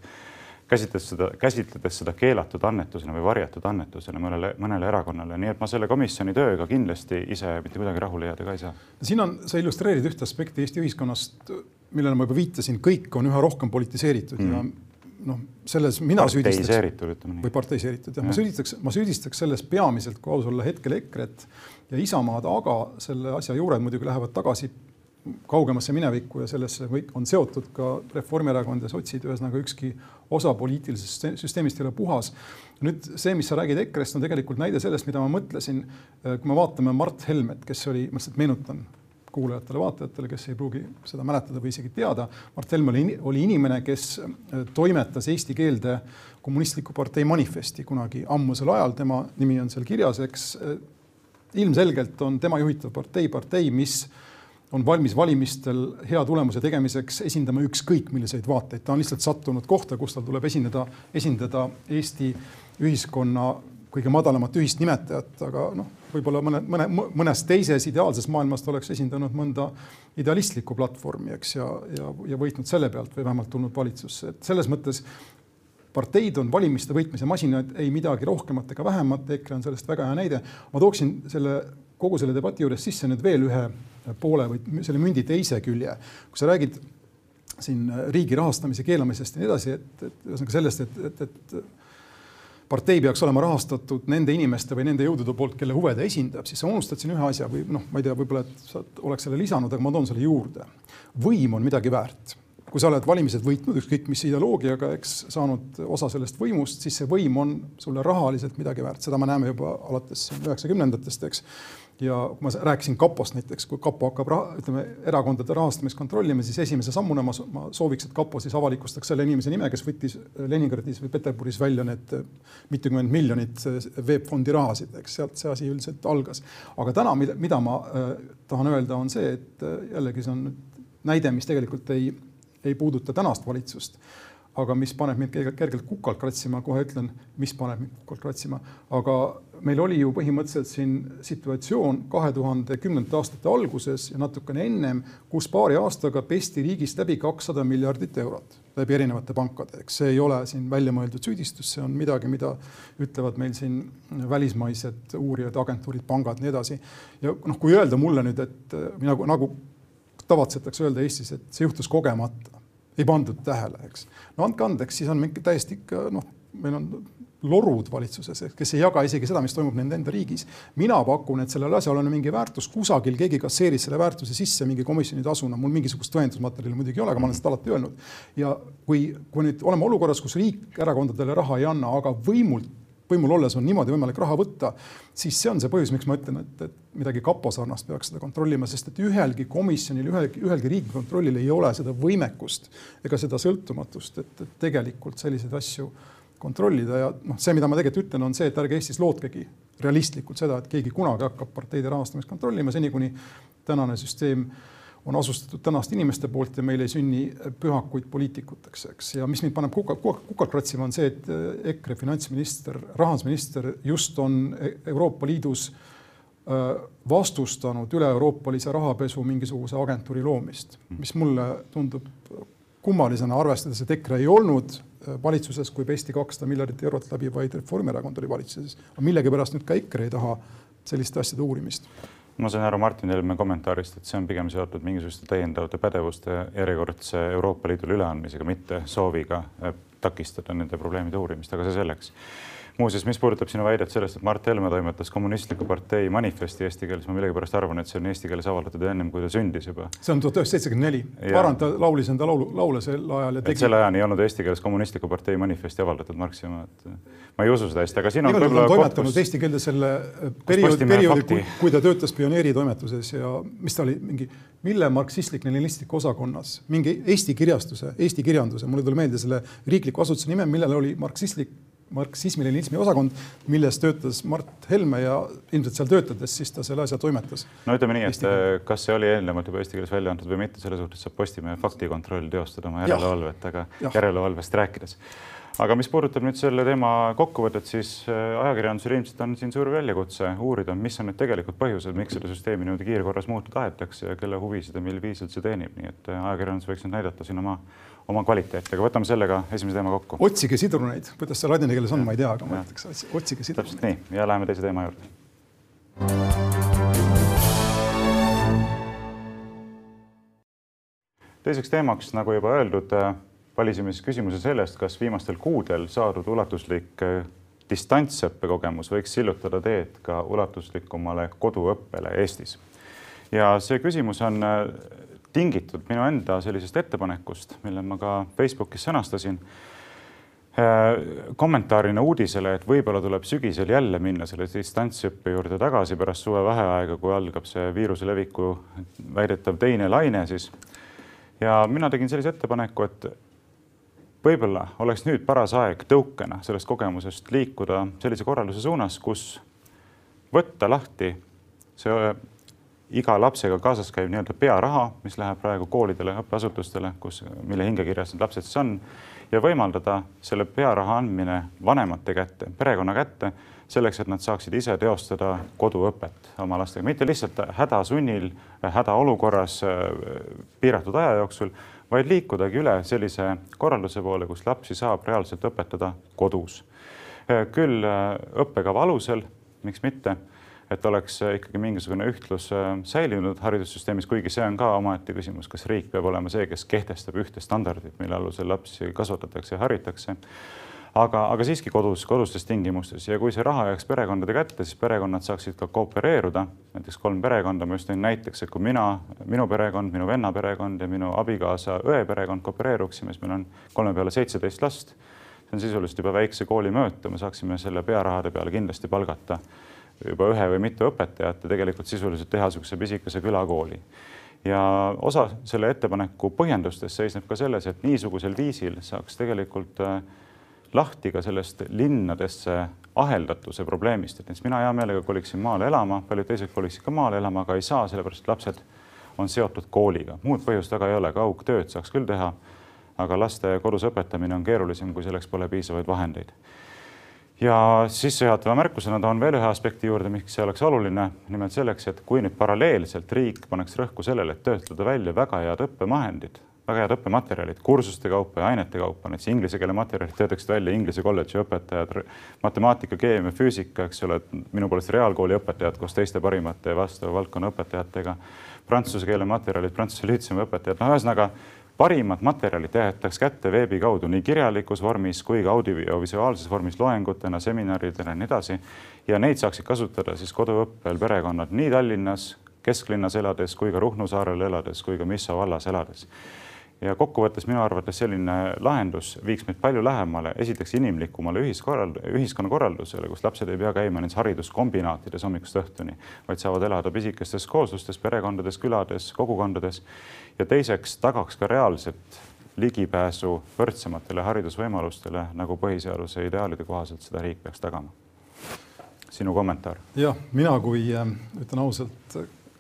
käsitledes seda, käsitledes seda keelatud annetusena või varjatud annetusena mõnele, mõnele erakonnale, nii et ma selle komisjoni tööga kindlasti ise mitte kuidagi rahule jääda ka ei saa. siin on, sa illustreerid ühte aspekti Eesti ühiskonnast, millele ma juba viitasin, kõik on üha rohkem politiseeritud mm. ja noh, selles mina süüdistaks või parteiseeritud jah ja., ma süüdistaks, ma süüdistaks selles peamiselt, kui aus olla, hetkel EKRE-t ja Isamaad, aga selle asja juured muidugi lähevad tagasi kaugemasse minevikku ja sellesse kõik on seotud ka Reformierakond ja sotsid, ühesõnaga ükski osa poliitilisest süsteemist ei ole puhas. nüüd see, mis sa räägid EKRE-st, on tegelikult näide sellest, mida ma mõtlesin, kui me vaatame Mart Helmet, kes oli, ma lihtsalt meenutan kuulajatele-vaatajatele, kes ei pruugi seda mäletada või isegi teada. Mart Helme oli, oli inimene, kes toimetas eesti keelde kommunistliku partei manifesti kunagi ammusel ajal, tema nimi on seal kirjas, eks ilmselgelt on tema juhitav partei partei, mis on valmis valimistel hea tulemuse tegemiseks esindama ükskõik milliseid vaateid, ta on lihtsalt sattunud kohta, kus tal tuleb esineda, esindada Eesti ühiskonna kõige madalamat ühist nimetajat, aga noh, võib-olla mõne, mõne, mõnes teises ideaalses maailmas ta oleks esindanud mõnda idealistlikku platvormi, eks, ja, ja, ja võitnud selle pealt või vähemalt tulnud valitsusse, et selles mõttes parteid on valimiste võitmise masinad, ei midagi rohkemat ega vähemat, EKRE on sellest väga hea näide. ma tooksin selle kogu selle debati juures sisse nüüd veel ühe poole või selle mündi teise külje. kui sa räägid siin riigi rahastamise keelamisest ja nii edasi, et, et ühesõnaga sellest, et, et, et partei peaks olema rahastatud nende inimeste või nende jõudude poolt, kelle huve ta esindab, siis sa unustad siin ühe asja või noh, ma ei tea, võib-olla, et sa oleks selle lisanud, aga ma toon selle juurde. võim on midagi väärt. Kui sa oled valimised võitnud, ükskõik mis ideoloogiaga, eks saanud osa sellest võimust, siis see võim on sulle rahaliselt midagi väärt, seda me näeme juba alates üheksakümnendatest, eks ja kui ma rääkisin kapost näiteks, kui kapo hakkab raha, ütleme erakondade rahastamist kontrollima, siis esimese sammuna ma, ma sooviks, et kapo siis avalikustaks selle inimese nime, kes võttis Leningradis või Peterburis välja need mitukümmend miljonit VEB Fondi rahasid, eks sealt see asi üldiselt algas. aga täna, mida, mida ma äh, tahan öelda, on see, et äh, jällegi see on näide, mis tegelikult ei, ei puuduta tänast valitsust aga mis paneb mind kergelt kukalt kratsima, kohe ütlen, mis paneb mind kukalt kratsima, aga meil oli ju põhimõtteliselt siin situatsioon kahe tuhande kümnendate aastate alguses ja natukene ennem, kus paari aastaga pesti riigist läbi kakssada miljardit eurot läbi erinevate pankade, eks see ei ole siin väljamõeldud süüdistus, see on midagi, mida ütlevad meil siin välismaised uurijad, agentuurid, pangad, nii edasi. ja noh, kui öelda mulle nüüd, et nagu, nagu tavatsetakse öelda Eestis, et see juhtus kogemata ei pandud tähele, eks. no andke andeks, siis on mingi täiesti ikka noh, meil on lorud valitsuses, kes ei jaga isegi seda, mis toimub nende enda riigis. mina pakun, et sellel asjal on mingi väärtus, kusagil keegi kasseeris selle väärtuse sisse mingi komisjoni tasuna, mul mingisugust tõendusmaterjali muidugi ei ole, aga ma olen seda alati öelnud. ja kui, kui nüüd oleme olukorras, kus riik erakondadele raha ei anna, aga võimult võimul olles on niimoodi võimalik raha võtta, siis see on see põhjus, miks ma ütlen, et, et midagi kapo sarnast peaks seda kontrollima, sest et ühelgi komisjonil, ühelgi, ühelgi riigikontrollil ei ole seda võimekust ega seda sõltumatust, et, tegelikult selliseid asju kontrollida. Ja noh, see, mida ma tegelikult ütlen, on see, et ärge Eestis lootkegi realistlikult seda, et keegi kunagi hakkab parteide rahastamist kontrollima, seni kuni tänane süsteem on asustatud tänaste inimeste poolt ja meil ei sünni pühakuid poliitikuteks, eks. ja mis mind paneb kukalt kuka, kuka kratsima, on see, et äh, EKRE finantsminister, rahandusminister just on e-, Euroopa Liidus äh, vastustanud üle-euroopalise rahapesu mingisuguse agentuuri loomist, mis mulle tundub kummalisena, arvestades, et EKRE ei olnud valitsuses, kui pesti kakssada miljardit eurot läbi, vaid Reformierakond oli valitsuses. millegipärast nüüd ka EKRE ei taha selliste asjade uurimist ma sain aru Martin Helme kommentaarist, et see on pigem seotud mingisuguste täiendavate pädevuste järjekordse Euroopa Liidule üleandmisega, mitte sooviga äh, takistada nende probleemide uurimist, aga see selleks muuseas, mis puudutab sinu väidet sellest, et Mart Helme toimetas kommunistliku partei manifesti eesti keeles, ma millegipärast arvan, et see on eesti keeles avaldatud ennem, kui ta sündis juba. see on tuhat üheksasada seitsekümmend neli. ma arvan, ta laulis enda laulu, laule sel ajal ja tegi. selle ajani ei olnud eesti keeles kommunistliku partei manifesti avaldatud, Marx ja ma, et ma ei usu seda hästi, aga siin on võib-olla toimetanud kus... eesti keelde selle perioodi, perioodi, kui, kui ta töötas pioneeritoimetuses ja mis ta oli, mingi mille marksistlik-leninistlik osakonnas, mingi Eesti kirjastuse, Eesti kirjanduse, mulle tuli meelde selle riikliku asutuse nime, millel oli marksistlik marksismi-leninismi osakond, milles töötas Mart Helme ja ilmselt seal töötades siis ta selle asja toimetas. no ütleme nii, et äh, kas see oli eelnevalt juba eesti keeles välja antud või mitte, selle suhtes saab Postimehe faktikontroll teostada oma järelevalvet, aga järelevalvest rääkides aga mis puudutab nüüd selle teema kokkuvõtet, siis äh, ajakirjandusel ilmselt on siin suur väljakutse uurida, mis on need tegelikud põhjused, miks seda süsteemi niimoodi kiirkorras muuta tahetakse ja kelle huvisid ja mil viisil see teenib, nii et äh, ajakirjandus võiks nüüd näidata siin oma oma kvaliteeti, aga võtame sellega esimese teema kokku. otsige sidruneid, kuidas see ladina keeles on, ma ei tea, aga ma ütleks, otsige sidruneid. täpselt nii ja läheme teise teema juurde. teiseks teemaks, nagu juba öeldud, valisime siis küsimuse sellest, kas viimastel kuudel saadud ulatuslik äh, distantsõppekogemus võiks sillutada teed ka ulatuslikumale koduõppele Eestis. ja see küsimus on äh, tingitud minu enda sellisest ettepanekust, mille ma ka Facebookis sõnastasin Äh, kommentaarina uudisele, et võib-olla tuleb sügisel jälle minna selle distantsõppe juurde tagasi pärast suvevaheaega, kui algab see viiruse leviku väidetav teine laine, siis. ja mina tegin sellise ettepaneku, et võib-olla oleks nüüd paras aeg tõukena sellest kogemusest liikuda sellise korralduse suunas, kus võtta lahti see iga lapsega kaasas käiv nii-öelda pearaha, mis läheb praegu koolidele, õppeasutustele, kus, mille hingekirjas need lapsed siis on ja võimaldada selle pearaha andmine vanemate kätte, perekonna kätte, selleks, et nad saaksid ise teostada koduõpet oma lastega, mitte lihtsalt hädasunnil, hädaolukorras piiratud aja jooksul, vaid liikudagi üle sellise korralduse poole, kus lapsi saab reaalselt õpetada kodus. küll õppekava alusel, miks mitte et oleks äh, ikkagi mingisugune ühtlus äh, säilinud haridussüsteemis, kuigi see on ka omaette küsimus, kas riik peab olema see, kes kehtestab ühte standardit, mille alusel lapsi kasvatatakse ja haritakse. Aga, aga siiski kodus, kodustes tingimustes ja kui see raha jääks perekondade kätte, siis perekonnad saaksid ka koopereeruda. näiteks kolm perekonda, ma just tõin näiteks, et kui mina, minu perekond, minu venna perekond ja minu abikaasa õe perekond koopereeruksime, siis meil on kolme peale seitseteist last. see on sisuliselt juba väikse kooli mõõtu, me saaksime selle pearahade peale kindlasti palgata juba ühe või mitu õpetajat ja tegelikult sisuliselt teha niisuguse pisikese külakooli. ja osa selle ettepaneku põhjendustest seisneb ka selles, et niisugusel viisil saaks tegelikult äh, lahti ka sellest linnadesse aheldatuse probleemist, et näiteks mina hea meelega koliksin maale elama, paljud teised koliksid ka maale elama, aga ei saa, sellepärast et lapsed on seotud kooliga, muud põhjust taga ei ole, kaugtööd saaks küll teha, aga laste kodus õpetamine on keerulisem, kui selleks pole piisavaid vahendeid. Ja sissejuhatava märkusena toon veel ühe aspekti juurde, miks see oleks oluline. nimelt selleks, et kui nüüd paralleelselt riik paneks rõhku sellele, et töötada välja väga head õppevahendid, väga head õppematerjalid kursuste kaupa ja ainete kaupa, näiteks inglise keele materjalid töötaksid välja Inglise kolledži õpetajad, matemaatika, keemia, füüsika, eks ole, minu poolest reaalkooli õpetajad koos teiste parimate vastava valdkonna õpetajatega, prantsuse keele materjalid, prantsuse lütseumi õpetajad, no ühesõnaga parimad materjalid jäetakse kätte veebi kaudu nii kirjalikus vormis kui ka audiovisuaalses vormis loengutena, seminaridena ja nii edasi. ja neid saaksid kasutada siis koduõppel perekonnad nii Tallinnas, kesklinnas elades kui ka Ruhnu saarel elades kui ka Misso vallas elades ja kokkuvõttes minu arvates selline lahendus viiks meid palju lähemale, esiteks inimlikumale ühiskorrald-, ühiskonnakorraldusele, kus lapsed ei pea käima nendes hariduskombinaatides hommikust õhtuni, vaid saavad elada pisikestes kooslustes, perekondades, külades, kogukondades. ja teiseks tagaks ka reaalset ligipääsu võrdsematele haridusvõimalustele, nagu põhiseaduse ideaalide kohaselt seda riik peaks tagama. sinu kommentaar? jah, mina kui äh, ütlen ausalt,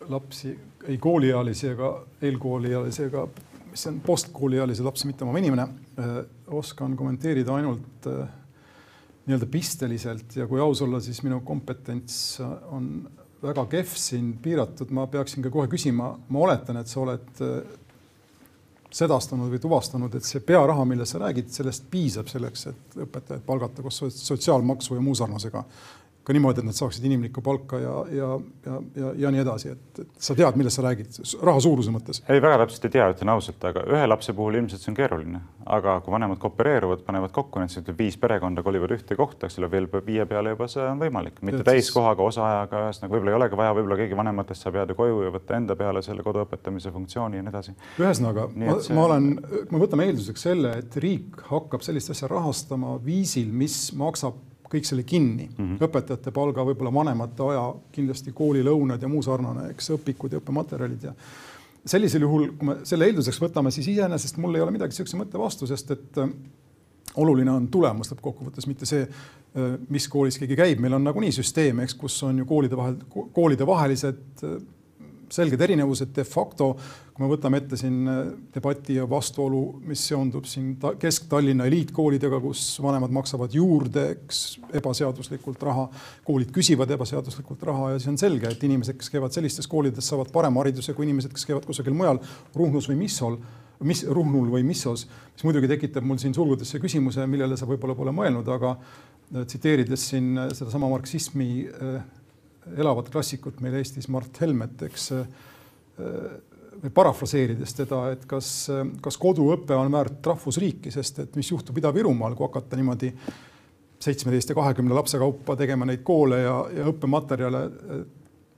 lapsi ei kooliealisi ega eelkooliealisi ega mis on postkooliealisi lapsi mitte omav inimene, äh, oskan kommenteerida ainult äh, nii-öelda pisteliselt ja kui aus olla, siis minu kompetents on väga kehv siin, piiratud, ma peaksin ka kohe küsima, ma oletan, et sa oled äh, sedastanud või tuvastanud, et see pearaha, millest sa räägid, sellest piisab selleks, et õpetajaid palgata koos sotsiaalmaksu ja muu sarnasega ka niimoodi, et nad saaksid inimlikku palka ja, ja, ja, ja, ja nii edasi, et, et sa tead, millest sa räägid, raha suuruse mõttes? ei, väga täpselt ei tea, ütlen ausalt, aga ühe lapse puhul ilmselt see on keeruline, aga kui vanemad koopereeruvad, panevad kokku, näiteks viis perekonda kolivad ühte kohta, eks ole, veel viie peale juba see on võimalik, mitte Tead, täiskohaga, osaajaga, ühesõnaga võib-olla ei olegi vaja, võib-olla keegi vanematest saab jääda koju ja võtta enda peale selle kodu õpetamise funktsiooni ja nii edasi. ühesõnaga, ma, see... ma olen, me võtame eelduseks selle, et riik hakkab sellist asja rahastama viisil, mis maksab kõik selle kinni mm, -hmm. õpetajate palga, võib-olla vanemate aja, kindlasti koolilõunad ja muu sarnane, eks õpikud ja õppematerjalid ja sellisel juhul, kui me selle eelduseks võtame, siis iseenesest mul ei ole midagi niisuguse mõtte vastu, sest et äh, oluline on tulemus lõppkokkuvõttes, mitte see, äh, mis koolis keegi käib, meil on nagunii süsteem, eks, kus on ju koolide vahel, koolide vahelised äh, selged erinevused de facto, kui me võtame ette siin äh, debati ja vastuolu, mis seondub siin ta, Kesk-Tallinna eliitkoolidega, kus vanemad maksavad juurde, eks, ebaseaduslikult raha, koolid küsivad ebaseaduslikult raha ja siis on selge, et inimesed, kes käivad sellistes koolides, saavad parema hariduse kui inimesed, kes käivad kusagil mujal, Ruhnus või Missol, mis Ruhnul või Missos, mis muidugi tekitab mul siin sulgudesse küsimuse, millele sa võib-olla pole mõelnud, aga äh, tsiteerides siin äh, sedasama marksismi elavat klassikut meil Eestis, Mart Helmet, eks või parafraseerides teda, et kas, kas koduõpe on väärt rahvusriiki, sest et mis juhtub Ida-Virumaal, kui hakata niimoodi seitsmeteist ja kahekümne lapse kaupa tegema neid koole ja, ja õppematerjale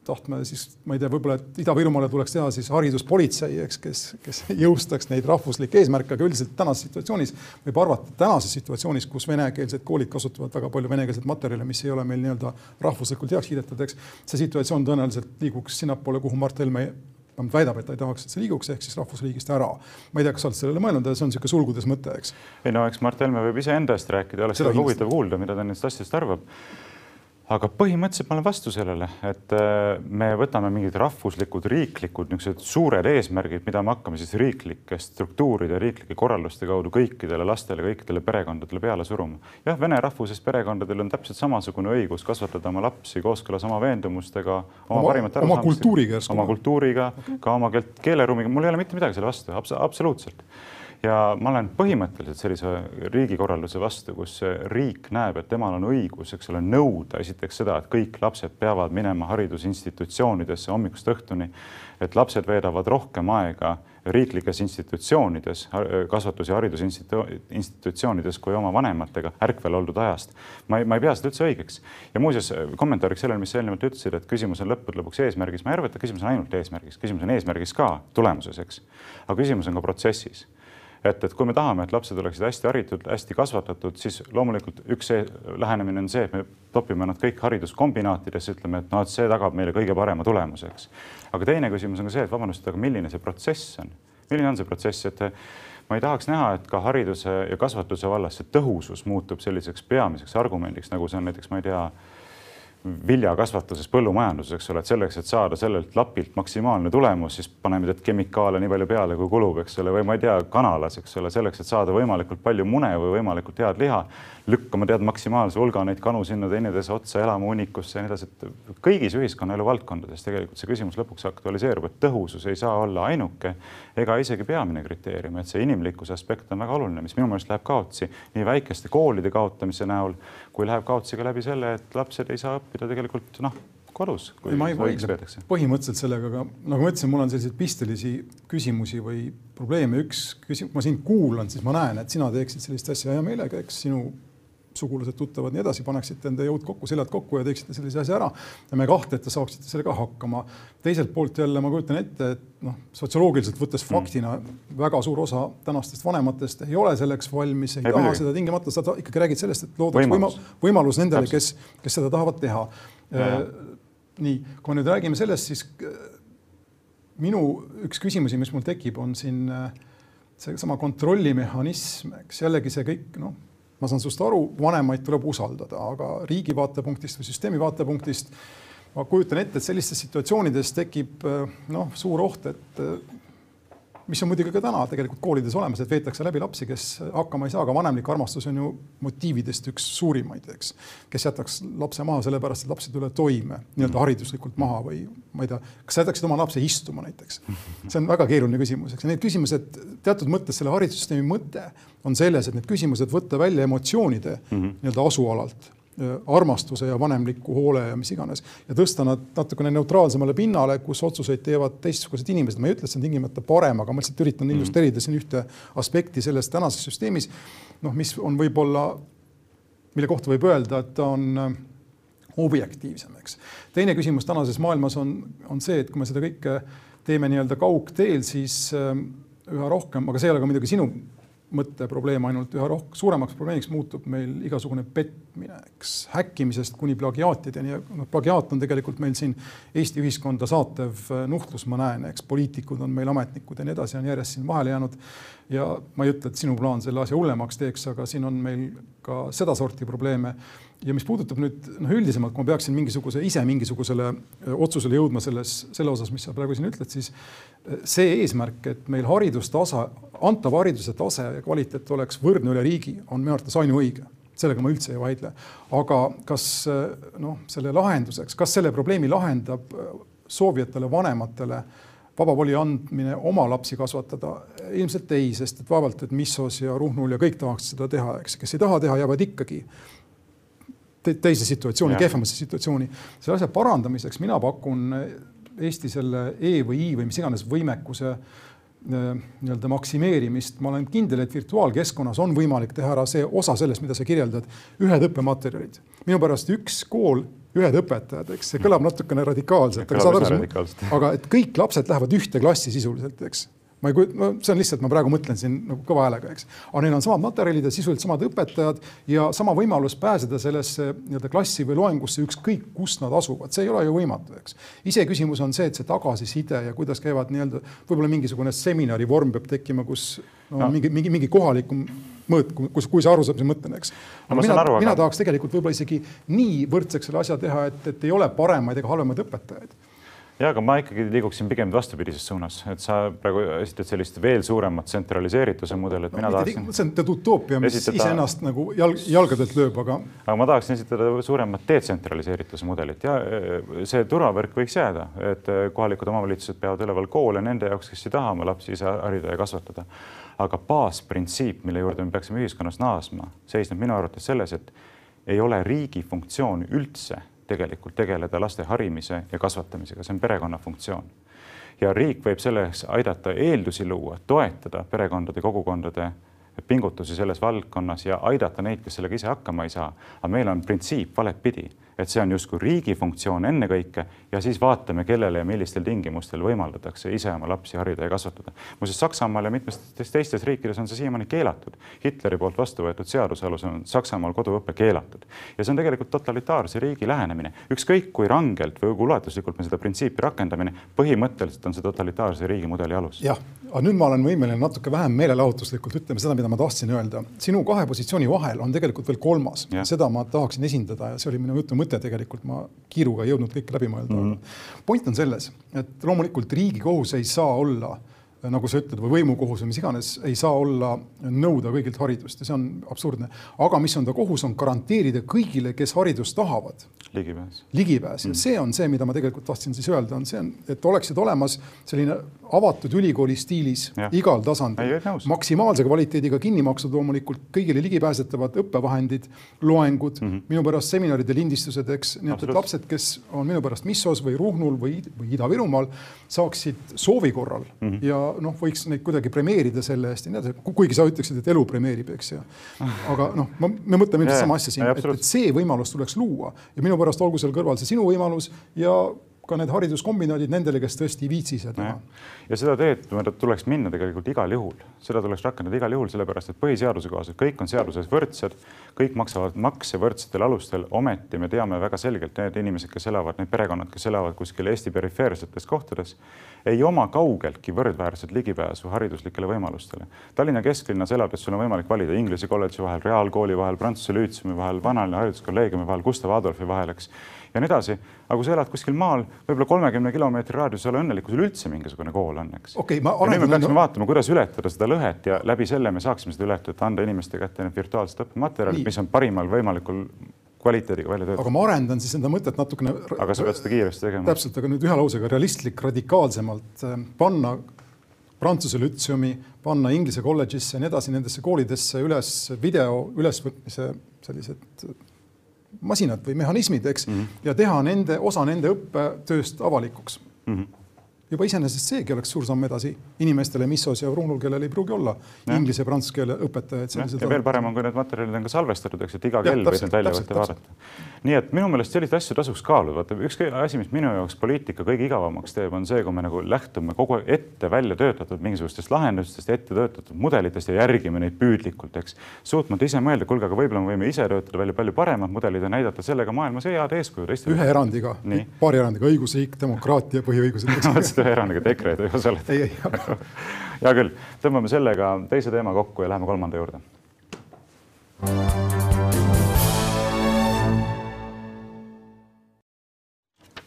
tahtma siis, ma ei tea, võib-olla, et Ida-Virumaale tuleks teha siis hariduspolitsei, eks, kes, kes jõustaks neid rahvuslikke eesmärke, aga üldiselt tänases situatsioonis võib arvata, tänases situatsioonis, kus venekeelsed koolid kasutavad väga palju venekeelset materjali, mis ei ole meil nii-öelda rahvuslikult heaks kiidetud, eks. see situatsioon tõenäoliselt liiguks sinnapoole, kuhu Mart Helme vähemalt väidab, et ta ei tahaks, et see liiguks, ehk siis rahvusriigist ära. ma ei tea, kas sa oled sellele mõelnud, see on niisugune sulgudes mõte, eks. ei no eks Mart Helme võib iseenda eest rääkida, oleks huvitav kuulda, mida ta nendest asjadest arvab aga põhimõtteliselt ma olen vastu sellele, et äh, me võtame mingid rahvuslikud, riiklikud niisugused suured eesmärgid, mida me hakkame siis riiklike struktuuride, riiklike korralduste kaudu kõikidele lastele, kõikidele perekondadele peale suruma. jah, vene rahvusest perekondadel on täpselt samasugune õigus kasvatada oma lapsi kooskõlas oma veendumustega, oma, parimate oma kultuuriga, oma kultuuriga, ka oma keelt, keeleruumiga, mul ei ole mitte midagi selle vastu, absoluutselt ja ma olen põhimõtteliselt sellise riigikorralduse vastu, kus riik näeb, et temal on õigus, eks ole, nõuda esiteks seda, et kõik lapsed peavad minema haridusinstitutsioonidesse hommikust õhtuni, et lapsed veedavad rohkem aega riiklikes institutsioonides, kasvatus- ja haridusinstitutsioonides kui oma vanematega ärkvel oldud ajast. ma ei, ma ei pea seda üldse õigeks. ja muuseas, kommentaariks sellele, mis sa eelnevalt ütlesid, et küsimus on lõppude lõpuks eesmärgis, ma ei arva, et küsimus on ainult eesmärgis, küsimus on eesmärgis ka tulemuses, eks. aga küsimus on ka protsessis et, et kui me tahame, et lapsed oleksid hästi haritud, hästi kasvatatud, siis loomulikult üks lähenemine on see, et me topime nad kõik hariduskombinaatidesse, ütleme, et noh, et see tagab meile kõige parema tulemuse, eks. aga teine küsimus on ka see, et vabandust, aga milline see protsess on, milline on see protsess, et ma ei tahaks näha, et ka hariduse ja kasvatuse vallas see tõhusus muutub selliseks peamiseks argumendiks, nagu see on näiteks, ma ei tea viljakasvatuses, põllumajanduses, eks ole, et selleks, et saada sellelt lapilt maksimaalne tulemus, siis paneme tead kemikaale nii palju peale, kui kulub, eks ole, või ma ei tea, kanalas, eks ole, selleks, et saada võimalikult palju mune või võimalikult head liha, lükkama tead maksimaalse hulga neid kanu sinna teineteise otsa elama hunnikusse ja nii edasi, et kõigis ühiskonnaelu valdkondades tegelikult see küsimus lõpuks aktualiseerub, et tõhusus ei saa olla ainuke ega isegi peamine kriteerium, et see inimlikkuse aspekt on väga oluline, mis minu meelest läheb kaotsi nii väikeste koolide kaotamise näol kui läheb kaotsi ka läbi selle, et lapsed ei saa õppida tegelikult noh, kodus. ma ei vaidle põhimõtteliselt sellega, aga nagu ma ütlesin, mul on selliseid pistelisi küsimusi või probleeme. üks küsimus, kui ma sind kuulan, siis ma näen, et sina teeksid sellist asja hea meelega, eks sinu sugulased, tuttavad, nii edasi, paneksite enda jõud kokku, seljad kokku ja teeksite sellise asja ära. ja me kahtleta saaksite sellega hakkama. teiselt poolt jälle ma kujutan ette, et noh, sotsioloogiliselt võttes mm. faktina väga suur osa tänastest vanematest ei ole selleks valmis, ei, ei taha midagi. seda tingimata, sa ikkagi räägid sellest, et loodaks võimalus, võimalus nendele, kes, kes seda tahavad teha. Äh, nii, kui me nüüd räägime sellest, siis äh, minu üks küsimusi, mis mul tekib, on siin äh, seesama kontrollimehhanism, eks jällegi see kõik noh ma saan sinust aru, vanemaid tuleb usaldada, aga riigi vaatepunktist või süsteemi vaatepunktist ma kujutan ette, et sellistes situatsioonides tekib noh, suur oht, et mis on muidugi ka täna tegelikult koolides olemas, et veetakse läbi lapsi, kes hakkama ei saa, aga vanemlik armastus on ju motiividest üks suurimaid, eks. kes jätaks lapse maha sellepärast, et laps ei tule toime nii-öelda hariduslikult maha või ma ei tea, kas sa jätaksid oma lapse istuma näiteks? see on väga keeruline küsimus, eks need küsimused teatud mõttes selle haridussüsteemi mõte on selles, et need küsimused võtta välja emotsioonide mm -hmm. nii-öelda asualalt armastuse ja vanemliku hoole ja mis iganes ja tõsta nad natukene neutraalsemale pinnale, kus otsuseid teevad teistsugused inimesed. ma ei ütle, et see on tingimata parem, aga ma lihtsalt üritan mm illustreerida siin ühte aspekti selles tänases süsteemis. noh, mis on võib-olla, mille kohta võib öelda, et ta on äh, objektiivsem, eks. teine küsimus tänases maailmas on, on see, et kui me seda kõike teeme nii-öelda kaugteel, siis äh, üha rohkem, aga see ei ole ka muidugi sinu mõtteprobleem ainult üha rohkem, suuremaks probleemiks muutub meil igasugune petmine, eks häkkimisest kuni plagiaatideni ja noh, plagiaat on tegelikult meil siin Eesti ühiskonda saatev äh, nuhtlus, ma näen, eks poliitikud on meil ametnikud ja nii edasi, on järjest siin vahele jäänud. ja ma ei ütle, et sinu plaan selle asja hullemaks teeks, aga siin on meil ka sedasorti probleeme ja mis puudutab nüüd noh, üldisemalt, kui ma peaksin mingisuguse ise mingisugusele otsusele jõudma selles, selle osas, mis sa praegu siin ütled, siis see eesmärk, et meil haridustasa, antav hariduse tase ja kvaliteet oleks võrdne üle riigi, on minu arvates ainuõige sellega ma üldse ei vaidle. aga kas noh, selle lahenduseks, kas selle probleemi lahendab soovijatele vanematele vaba voli andmine oma lapsi kasvatada? ilmselt ei, sest et vaevalt, et Missos ja Ruhnul ja kõik tahaks seda teha, eks, kes ei taha teha, jäävad ikkagi teise situatsiooni, kehvemasse situatsiooni. selle asja parandamiseks mina pakun Eesti selle E või I või mis iganes võimekuse äh, nii-öelda maksimeerimist, ma olen kindel, et virtuaalkeskkonnas on võimalik teha ära see osa sellest, mida sa kirjeldad, ühed õppematerjalid. minu pärast üks kool ühed õpetajad, eks. See kõlab natukene radikaalselt, aga saad aru, aga et kõik lapsed lähevad ühte klassi sisuliselt, eks ma ei kujuta, no see on lihtsalt, ma praegu mõtlen siin nagu kõva häälega, eks. aga neil on samad materjalid ja sisuliselt samad õpetajad ja sama võimalus pääseda sellesse nii-öelda klassi või loengusse, ükskõik kus nad asuvad, see ei ole ju võimatu, eks. iseküsimus on see, et see tagasiside ja kuidas käivad nii-öelda, võib-olla mingisugune seminari vorm peab tekkima, kus no, no. mingi, mingi, mingi kohalikum mõõt, kus, kui sa aru saad, mis ma mõtlen, eks. No mina, mina tahaks tegelikult võib-olla isegi nii võrdseks selle asja teha, et, et ei ole paremaid ega halvemaid õpetajaid ja aga ma ikkagi liiguksin pigem vastupidises suunas, et sa praegu esitad sellist veel suuremat tsentraliseerituse mudelit, mina no, tahaksin, see on tead utoopia, mis esitada- iseennast nagu jalg, jalgadelt lööb, aga aga ma tahaksin esitada suuremat detsentraliseerituse mudelit ja eh, see turvavõrk võiks jääda, et eh, kohalikud omavalitsused peavad üleval koole nende jaoks, kes ei taha oma lapsi ise harida ja kasvatada. aga baasprintsiip, mille juurde me peaksime ühiskonnas naasma, seisneb minu arvates selles, et ei ole riigi funktsioon üldse tegelikult tegeleda laste harimise ja kasvatamisega, see on perekonna funktsioon. ja riik võib selleks aidata eeldusi luua, toetada perekondade, kogukondade pingutusi selles valdkonnas ja aidata neid, kes sellega ise hakkama ei saa. aga meil on printsiip valepidi, et see on justkui riigi funktsioon ennekõike ja siis vaatame, kellele ja millistel tingimustel võimaldatakse ise oma lapsi harida ja kasvatada. muuseas, Saksamaal ja mitmetes teistes riikides on see siiamaani keelatud. Hitleri poolt vastu võetud seaduse alusel on Saksamaal koduõpe keelatud ja see on tegelikult totalitaarse riigi lähenemine. ükskõik kui rangelt või kui ulatuslikult me seda printsiipi rakendamine, põhimõtteliselt on see totalitaarse riigimudeli alus. jah, aga nüüd ma olen võimeline natuke vähem meelelahutuslikult ütlema seda, mida ma tahtsin öelda. sinu kahe positsiooni vahel on tegelikult veel kolmas, seda ma tahaksin esindada ja see oli minu jutu mõte tegelikult, ma kiiruga ei jõudnud kõike läbi mõelda mm. -hmm. point on selles, et loomulikult riigi kohus ei saa olla nagu sa ütled, või võimukohus või mis iganes, ei saa olla nõuda kõigilt haridust ja see on absurdne. aga mis on ta kohus, on garanteerida kõigile, kes haridust tahavad, ligipääs. ligipääs ja see on see, mida ma tegelikult tahtsin siis öelda, on see, et oleksid olemas selline avatud ülikooli stiilis Jah. igal tasandil maksimaalse kvaliteediga kinni makstud loomulikult kõigile ligipääsetavad õppevahendid, loengud mm, -hmm. minu pärast seminaride lindistused, eks, nii et, lapsed, kes on minu pärast Missos või Ruhnul või, või Ida-Virumaal, saaksid soovi korral mm -hmm. ja noh, võiks neid kuidagi premeerida selle eest ja nii edasi, kuigi sa ütleksid, et elu premeerib, eks ju. aga noh, me mõtleme ilmselt sama asja siin, et, et see võimalus tuleks luua ja minu pärast olgu seal kõrval see sinu võimalus ja ka need hariduskombinaadid nendele, kes tõesti ei viitsi seda teha. ja seda teed tuleks minna tegelikult igal juhul, seda tuleks rakendada igal juhul, sellepärast et põhiseaduse kohaselt kõik on seaduses võrdsed, kõik maksavad makse võrdsetel alustel, ometi me teame väga selgelt, need inimesed, kes elavad, need perekonnad, kes elavad kuskil Eesti perifeersetes kohtades, ei oma kaugeltki võrdväärset ligipääsu hariduslikele võimalustele. Tallinna kesklinnas elades sul on võimalik valida Inglise kolledži vahel, reaalkooli vahel, Prantsuse lüütseumi vahel, vanalinna hariduskolleegiumi vahel, Gustav Adolfi vahel, eks ja nii edasi. aga kui sa elad kuskil maal, võib-olla kolmekümne kilomeetri raadiuses ole õnnelik, kui sul üldse mingisugune kool on, eks. Ma ja nüüd me peaksime vaatama, kuidas ületada seda lõhet ja läbi selle me saaksime seda ületada, anda inimeste kätte need virtuaalsed õppematerjalid, mis on parimal võimalikul kvaliteediga välja aga töötatud. ma arendan siis enda mõtet natukene. aga sa pead seda kiiresti tegema. täpselt, aga nüüd ühe lausega realistlik, radikaalsemalt äh, panna Prantsuse lütseumi, panna Inglise kolledžisse ja nii edasi, nendesse koolidesse üles video ülesvõtmise sellised masinad või mehhanismid, eks mm. -hmm. ja teha nende, osa nende õppetööst avalikuks mm. -hmm juba iseenesest seegi oleks suur samm edasi inimestele Missos ja Ruhnul, kellel ei pruugi olla inglise ja prantsuse keele õpetajaid. Ja, ja veel parem on, kui need materjalid on ka salvestatud, eks, et iga kell võid neid välja võtta ja vaadata. nii et minu meelest selliseid asju tasuks kaaluda. vaata, üks asi, mis minu jaoks poliitika kõige igavamaks teeb, on see, kui me nagu lähtume kogu aeg ette välja töötatud mingisugustest lahendustest, ette töötatud mudelitest ja järgime neid püüdlikult, eks. suutmata ise mõelda, kuulge, aga võib-olla me võime ise töötada välja palju paremad mudelid ja näidata sellega maailmas head eeskuju teistele. ühe erandiga, paari erandiga, õigusriik, demokraatia, põhiõigused mõtlesin ühe eraniga, et EKRE-d ei osale. hea küll, tõmbame sellega teise teema kokku ja läheme kolmanda juurde.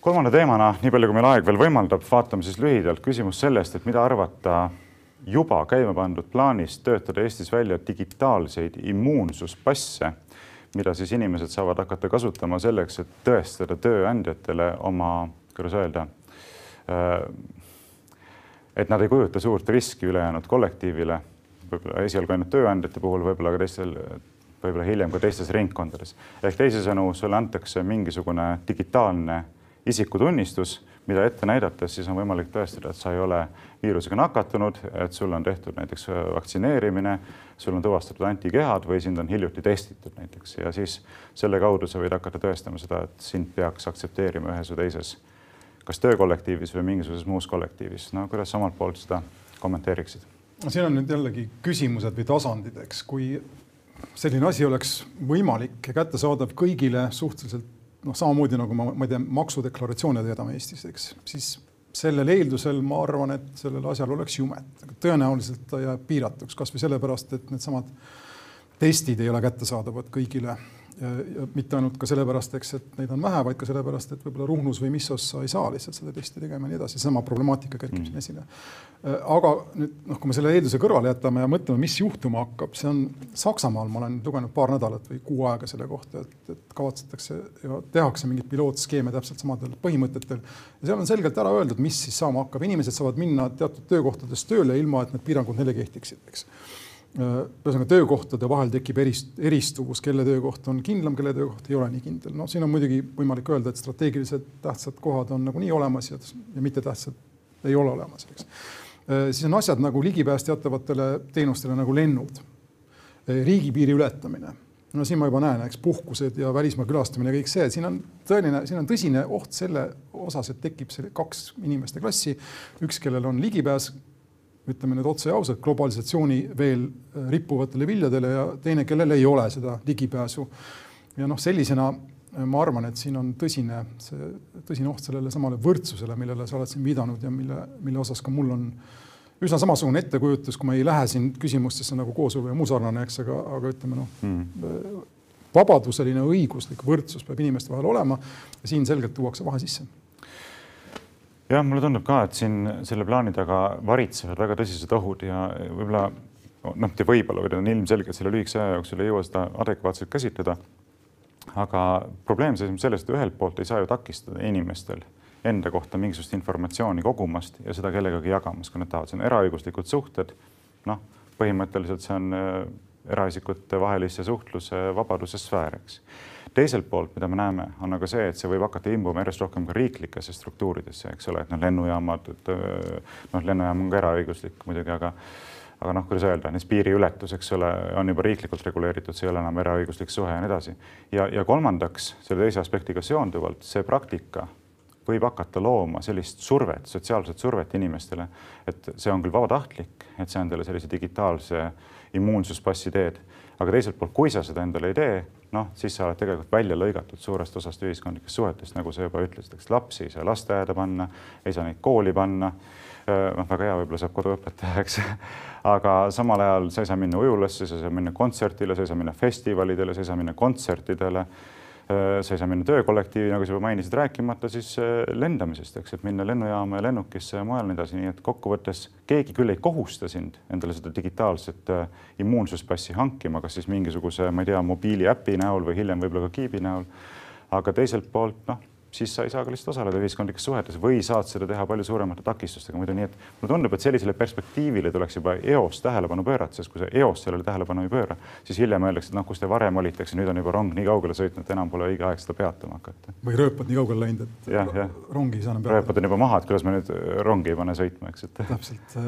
kolmanda teemana, nii palju kui meil aeg veel võimaldab, vaatame siis lühidalt küsimust sellest, et mida arvata juba käima pandud plaanist töötada Eestis välja digitaalseid immuunsuspasse, mida siis inimesed saavad hakata kasutama selleks, et tõestada tööandjatele oma, kuidas öelda, et nad ei kujuta suurt riski ülejäänud kollektiivile, võib-olla esialgu ainult tööandjate puhul, võib-olla ka teistel, võib-olla hiljem ka teistes ringkondades. ehk teisisõnu, sulle antakse mingisugune digitaalne isikutunnistus, mida ette näidates siis on võimalik tõestada, et sa ei ole viirusega nakatunud, et sul on tehtud näiteks vaktsineerimine, sul on tuvastatud antikehad või sind on hiljuti testitud näiteks ja siis selle kaudu sa võid hakata tõestama seda, et sind peaks aktsepteerima ühes või teises kas töökollektiivis või mingisuguses muus kollektiivis. no kuidas sa omalt poolt seda kommenteeriksid? no siin on nüüd jällegi küsimused või tasandid, eks, kui selline asi oleks võimalik ja kättesaadav kõigile suhteliselt noh, samamoodi nagu ma, ma ei tea, maksudeklaratsioone teadame Eestis, eks, siis sellel eeldusel ma arvan, et sellel asjal oleks jumet. tõenäoliselt ta jääb piiratuks kasvõi sellepärast, et needsamad testid ei ole kättesaadavad kõigile ja mitte ainult ka sellepärast, eks, et neid on vähe, vaid ka sellepärast, et võib-olla Ruhnus või Missos sa ei saa lihtsalt seda testi tegema ja nii edasi, sama problemaatika kerkib mm. siin esile. Äh, aga nüüd noh, kui me selle eelduse kõrvale jätame ja mõtleme, mis juhtuma hakkab, see on Saksamaal, ma olen lugenud paar nädalat või kuu aega selle kohta, et, et kavatsetakse ja tehakse mingeid pilootskeeme täpselt samadel põhimõtetel. ja seal on selgelt ära öeldud, mis siis saama hakkab, inimesed saavad minna teatud töökohtadest tööle, ilma et need piirangud neile kehtiksid, eks ühesõnaga töökohtade vahel tekib erist, eristuvus, kelle töökoht on kindlam, kelle töökoht ei ole nii kindel. no siin on muidugi võimalik öelda, et strateegiliselt tähtsad kohad on nagunii olemas ja, ja mittetähtsad ei ole olemas, eks. Äh, siis on asjad nagu ligipääs teatavatele teenustele nagu lennud, äh, riigipiiri ületamine. no siin ma juba näen, eks puhkused ja välismaa külastamine, kõik see, siin on tõeline, siin on tõsine oht selle osas, et tekib see kaks inimeste klassi, üks, kellel on ligipääs ütleme nüüd otse ja ausalt, globalisatsiooni veel äh, rippuvatele viljadele ja teine, kellel ei ole seda ligipääsu. ja noh, sellisena äh, ma arvan, et siin on tõsine, see tõsine oht sellele samale võrdsusele, millele sa oled siin viidanud ja mille, mille osas ka mul on üsna samasugune ettekujutus, kui ma ei lähe siin küsimustesse nagu kooselu ja muu sarnane, eks, aga, aga ütleme noh mm., vabaduseline õiguslik võrdsus peab inimeste vahel olema ja siin selgelt tuuakse vahe sisse jah, mulle tundub ka, et siin selle plaani taga varitsevad väga tõsised ohud ja võib-olla noh, mitte võib-olla, vaid on ilmselge, et selle lühikese aja jooksul ei jõua seda adekvaatselt käsitleda. aga probleem seisneb selles, et ühelt poolt ei saa ju takistada inimestel enda kohta mingisugust informatsiooni kogumast ja seda kellegagi jagamas, kui nad tahavad, see on eraõiguslikud suhted. noh, põhimõtteliselt see on äh, eraisikute vahelise suhtluse vabaduse sfäär, eks teiselt poolt, mida me näeme, on aga see, et see võib hakata imbuma järjest rohkem ka riiklikesse struktuuridesse, eks ole, et noh, lennujaamad, et noh, lennujaam on ka eraõiguslik muidugi, aga aga noh, kuidas öelda, näiteks piiriületus, eks ole, on juba riiklikult reguleeritud, see ei ole enam eraõiguslik suhe ja nii edasi. ja, ja kolmandaks selle teise aspektiga seonduvalt see praktika võib hakata looma sellist survet, sotsiaalset survet inimestele, et see on küll vabatahtlik, et see on teile sellise digitaalse immuunsuspassi teed, aga teiselt poolt, kui sa seda endale ei tee, noh, siis sa oled tegelikult välja lõigatud suurest osast ühiskondlikest suhetest, nagu sa juba ütlesid, eks lapsi ei saa lasteaeda panna, ei saa neid kooli panna. noh, väga hea, võib-olla saab koduõpetaja, eks. aga samal ajal sa ei saa minna ujulasse, sa ei saa minna kontsertile, sa ei saa minna festivalidele, sa ei saa minna kontsertidele sa ei saa minna töökollektiivi, nagu sa juba mainisid, rääkimata siis äh, lendamisest, eks, et minna lennujaama ja lennukisse ja mujal nii edasi, nii et kokkuvõttes keegi küll ei kohusta sind endale seda digitaalset äh, immuunsuspassi hankima, kas siis mingisuguse, ma ei tea, mobiiliäpi näol või hiljem võib-olla ka kiibi näol. aga teiselt poolt noh siis sa ei saa ka lihtsalt osaleda ühiskondlikes suhetes või saad seda teha palju suuremate takistustega muidu, nii et mulle tundub, et sellisele perspektiivile tuleks juba eos tähelepanu pöörata, sest kui sa eos sellele tähelepanu ei pööra, siis hiljem öeldakse, et noh, kus te varem olite, eks nüüd on juba rong nii kaugele sõitnud, enam pole õige aeg seda peatama hakata. või rööpad nii kaugele läinud, et ja, ja. rongi ei saa enam peatada. rööpad on juba maha, et kuidas me nüüd rongi ei pane sõitma, eks, et. täpselt,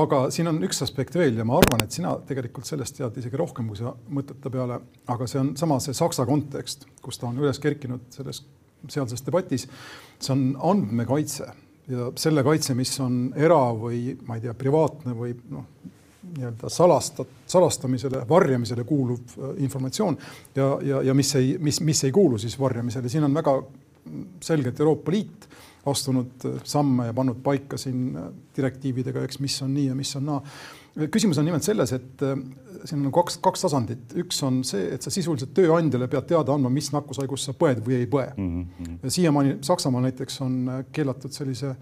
aga siin on üks aspekt veel ja ma arvan, et sina tegelikult sellest tead isegi rohkem, kui sa mõtled ta peale, aga see on sama see Saksa kontekst, kus ta on üles kerkinud selles sealses debatis, see on andmekaitse ja selle kaitse, mis on era- või ma ei tea, privaatne või noh, nii-öelda salastat-, salastamisele, varjamisele kuuluv äh, informatsioon ja, ja, ja mis ei, mis, mis ei kuulu siis varjamisele, siin on väga selgelt Euroopa Liit astunud äh, samme ja pannud paika siin äh, direktiividega, eks, mis on nii ja mis on naa küsimus on nimelt selles, et äh, siin on kaks, kaks tasandit, üks on see, et sa sisuliselt tööandjale pead teada andma, mis nakkushaigust sa põed või ei põe mm. -hmm. siiamaani Saksamaal näiteks on äh, keelatud sellise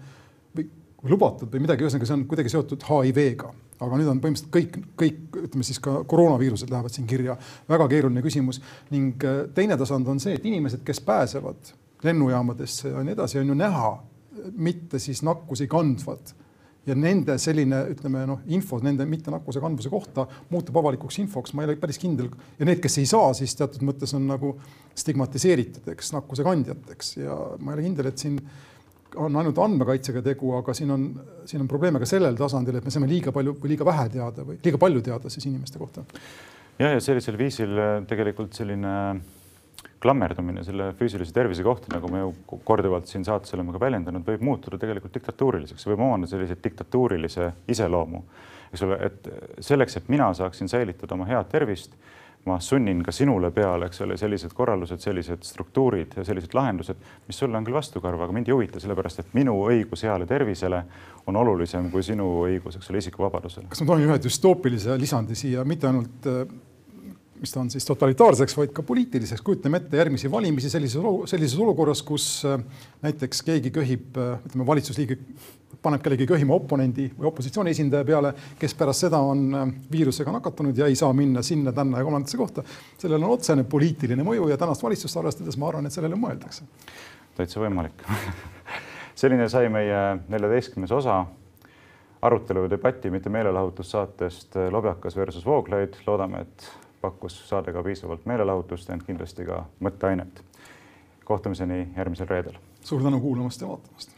või lubatud või midagi, ühesõnaga see on kuidagi seotud HIV-ga, aga nüüd on põhimõtteliselt kõik, kõik ütleme siis ka koroonaviirused lähevad siin kirja, väga keeruline küsimus ning äh, teine tasand on see, et inimesed, kes pääsevad lennujaamadesse ja nii edasi, on ju näha mitte siis nakkusi kandvad ja nende selline, ütleme noh, info nende mittenakkuse kandvuse kohta muutub avalikuks infoks, ma ei ole päris kindel. ja need, kes ei saa, siis teatud mõttes on nagu stigmatiseeritud, eks, nakkuse kandjateks ja ma ei ole kindel, et siin on ainult andmekaitsega tegu, aga siin on, siin on probleeme ka sellel tasandil, et me saame liiga palju või liiga vähe teada või liiga palju teada siis inimeste kohta. ja, ja sellisel viisil tegelikult selline klammerdumine selle füüsilise tervise kohta, nagu me ju korduvalt siin saates oleme ka väljendanud, võib muutuda tegelikult diktatuuriliseks, võib omada sellise diktatuurilise iseloomu, eks ole, et selleks, et mina saaksin säilitada oma head tervist, ma sunnin ka sinule peale, eks ole, sellised korraldused, sellised struktuurid ja sellised lahendused, mis sulle on küll vastukarva, aga mind ei huvita, sellepärast et minu õigus heale tervisele on olulisem kui sinu õigus, eks ole, isikuvabadusele. kas ma tohin ühe düstoopilise lisandi siia, mitte ainult mis ta on siis totalitaarseks, vaid ka poliitiliseks. kujutame ette järgmisi valimisi sellises, sellises olukorras, kus äh, näiteks keegi köhib, äh, ütleme valitsusliige paneb kellegi köhima oponendi või opositsiooni esindaja peale, kes pärast seda on äh, viirusega nakatunud ja ei saa minna sinna-tänna ja kolmandasse kohta. sellel on otsene poliitiline mõju ja tänast valitsust arvestades ma arvan, et sellele mõeldakse. täitsa võimalik selline sai meie neljateistkümnes osa arutelu ja debatti, mitte meelelahutussaatest Lobjakas versus Vooglaid. loodame, et pakkus saade ka piisavalt meelelahutust, ent kindlasti ka mõtteainet. kohtumiseni järgmisel reedel. suur tänu kuulamast ja vaatamast.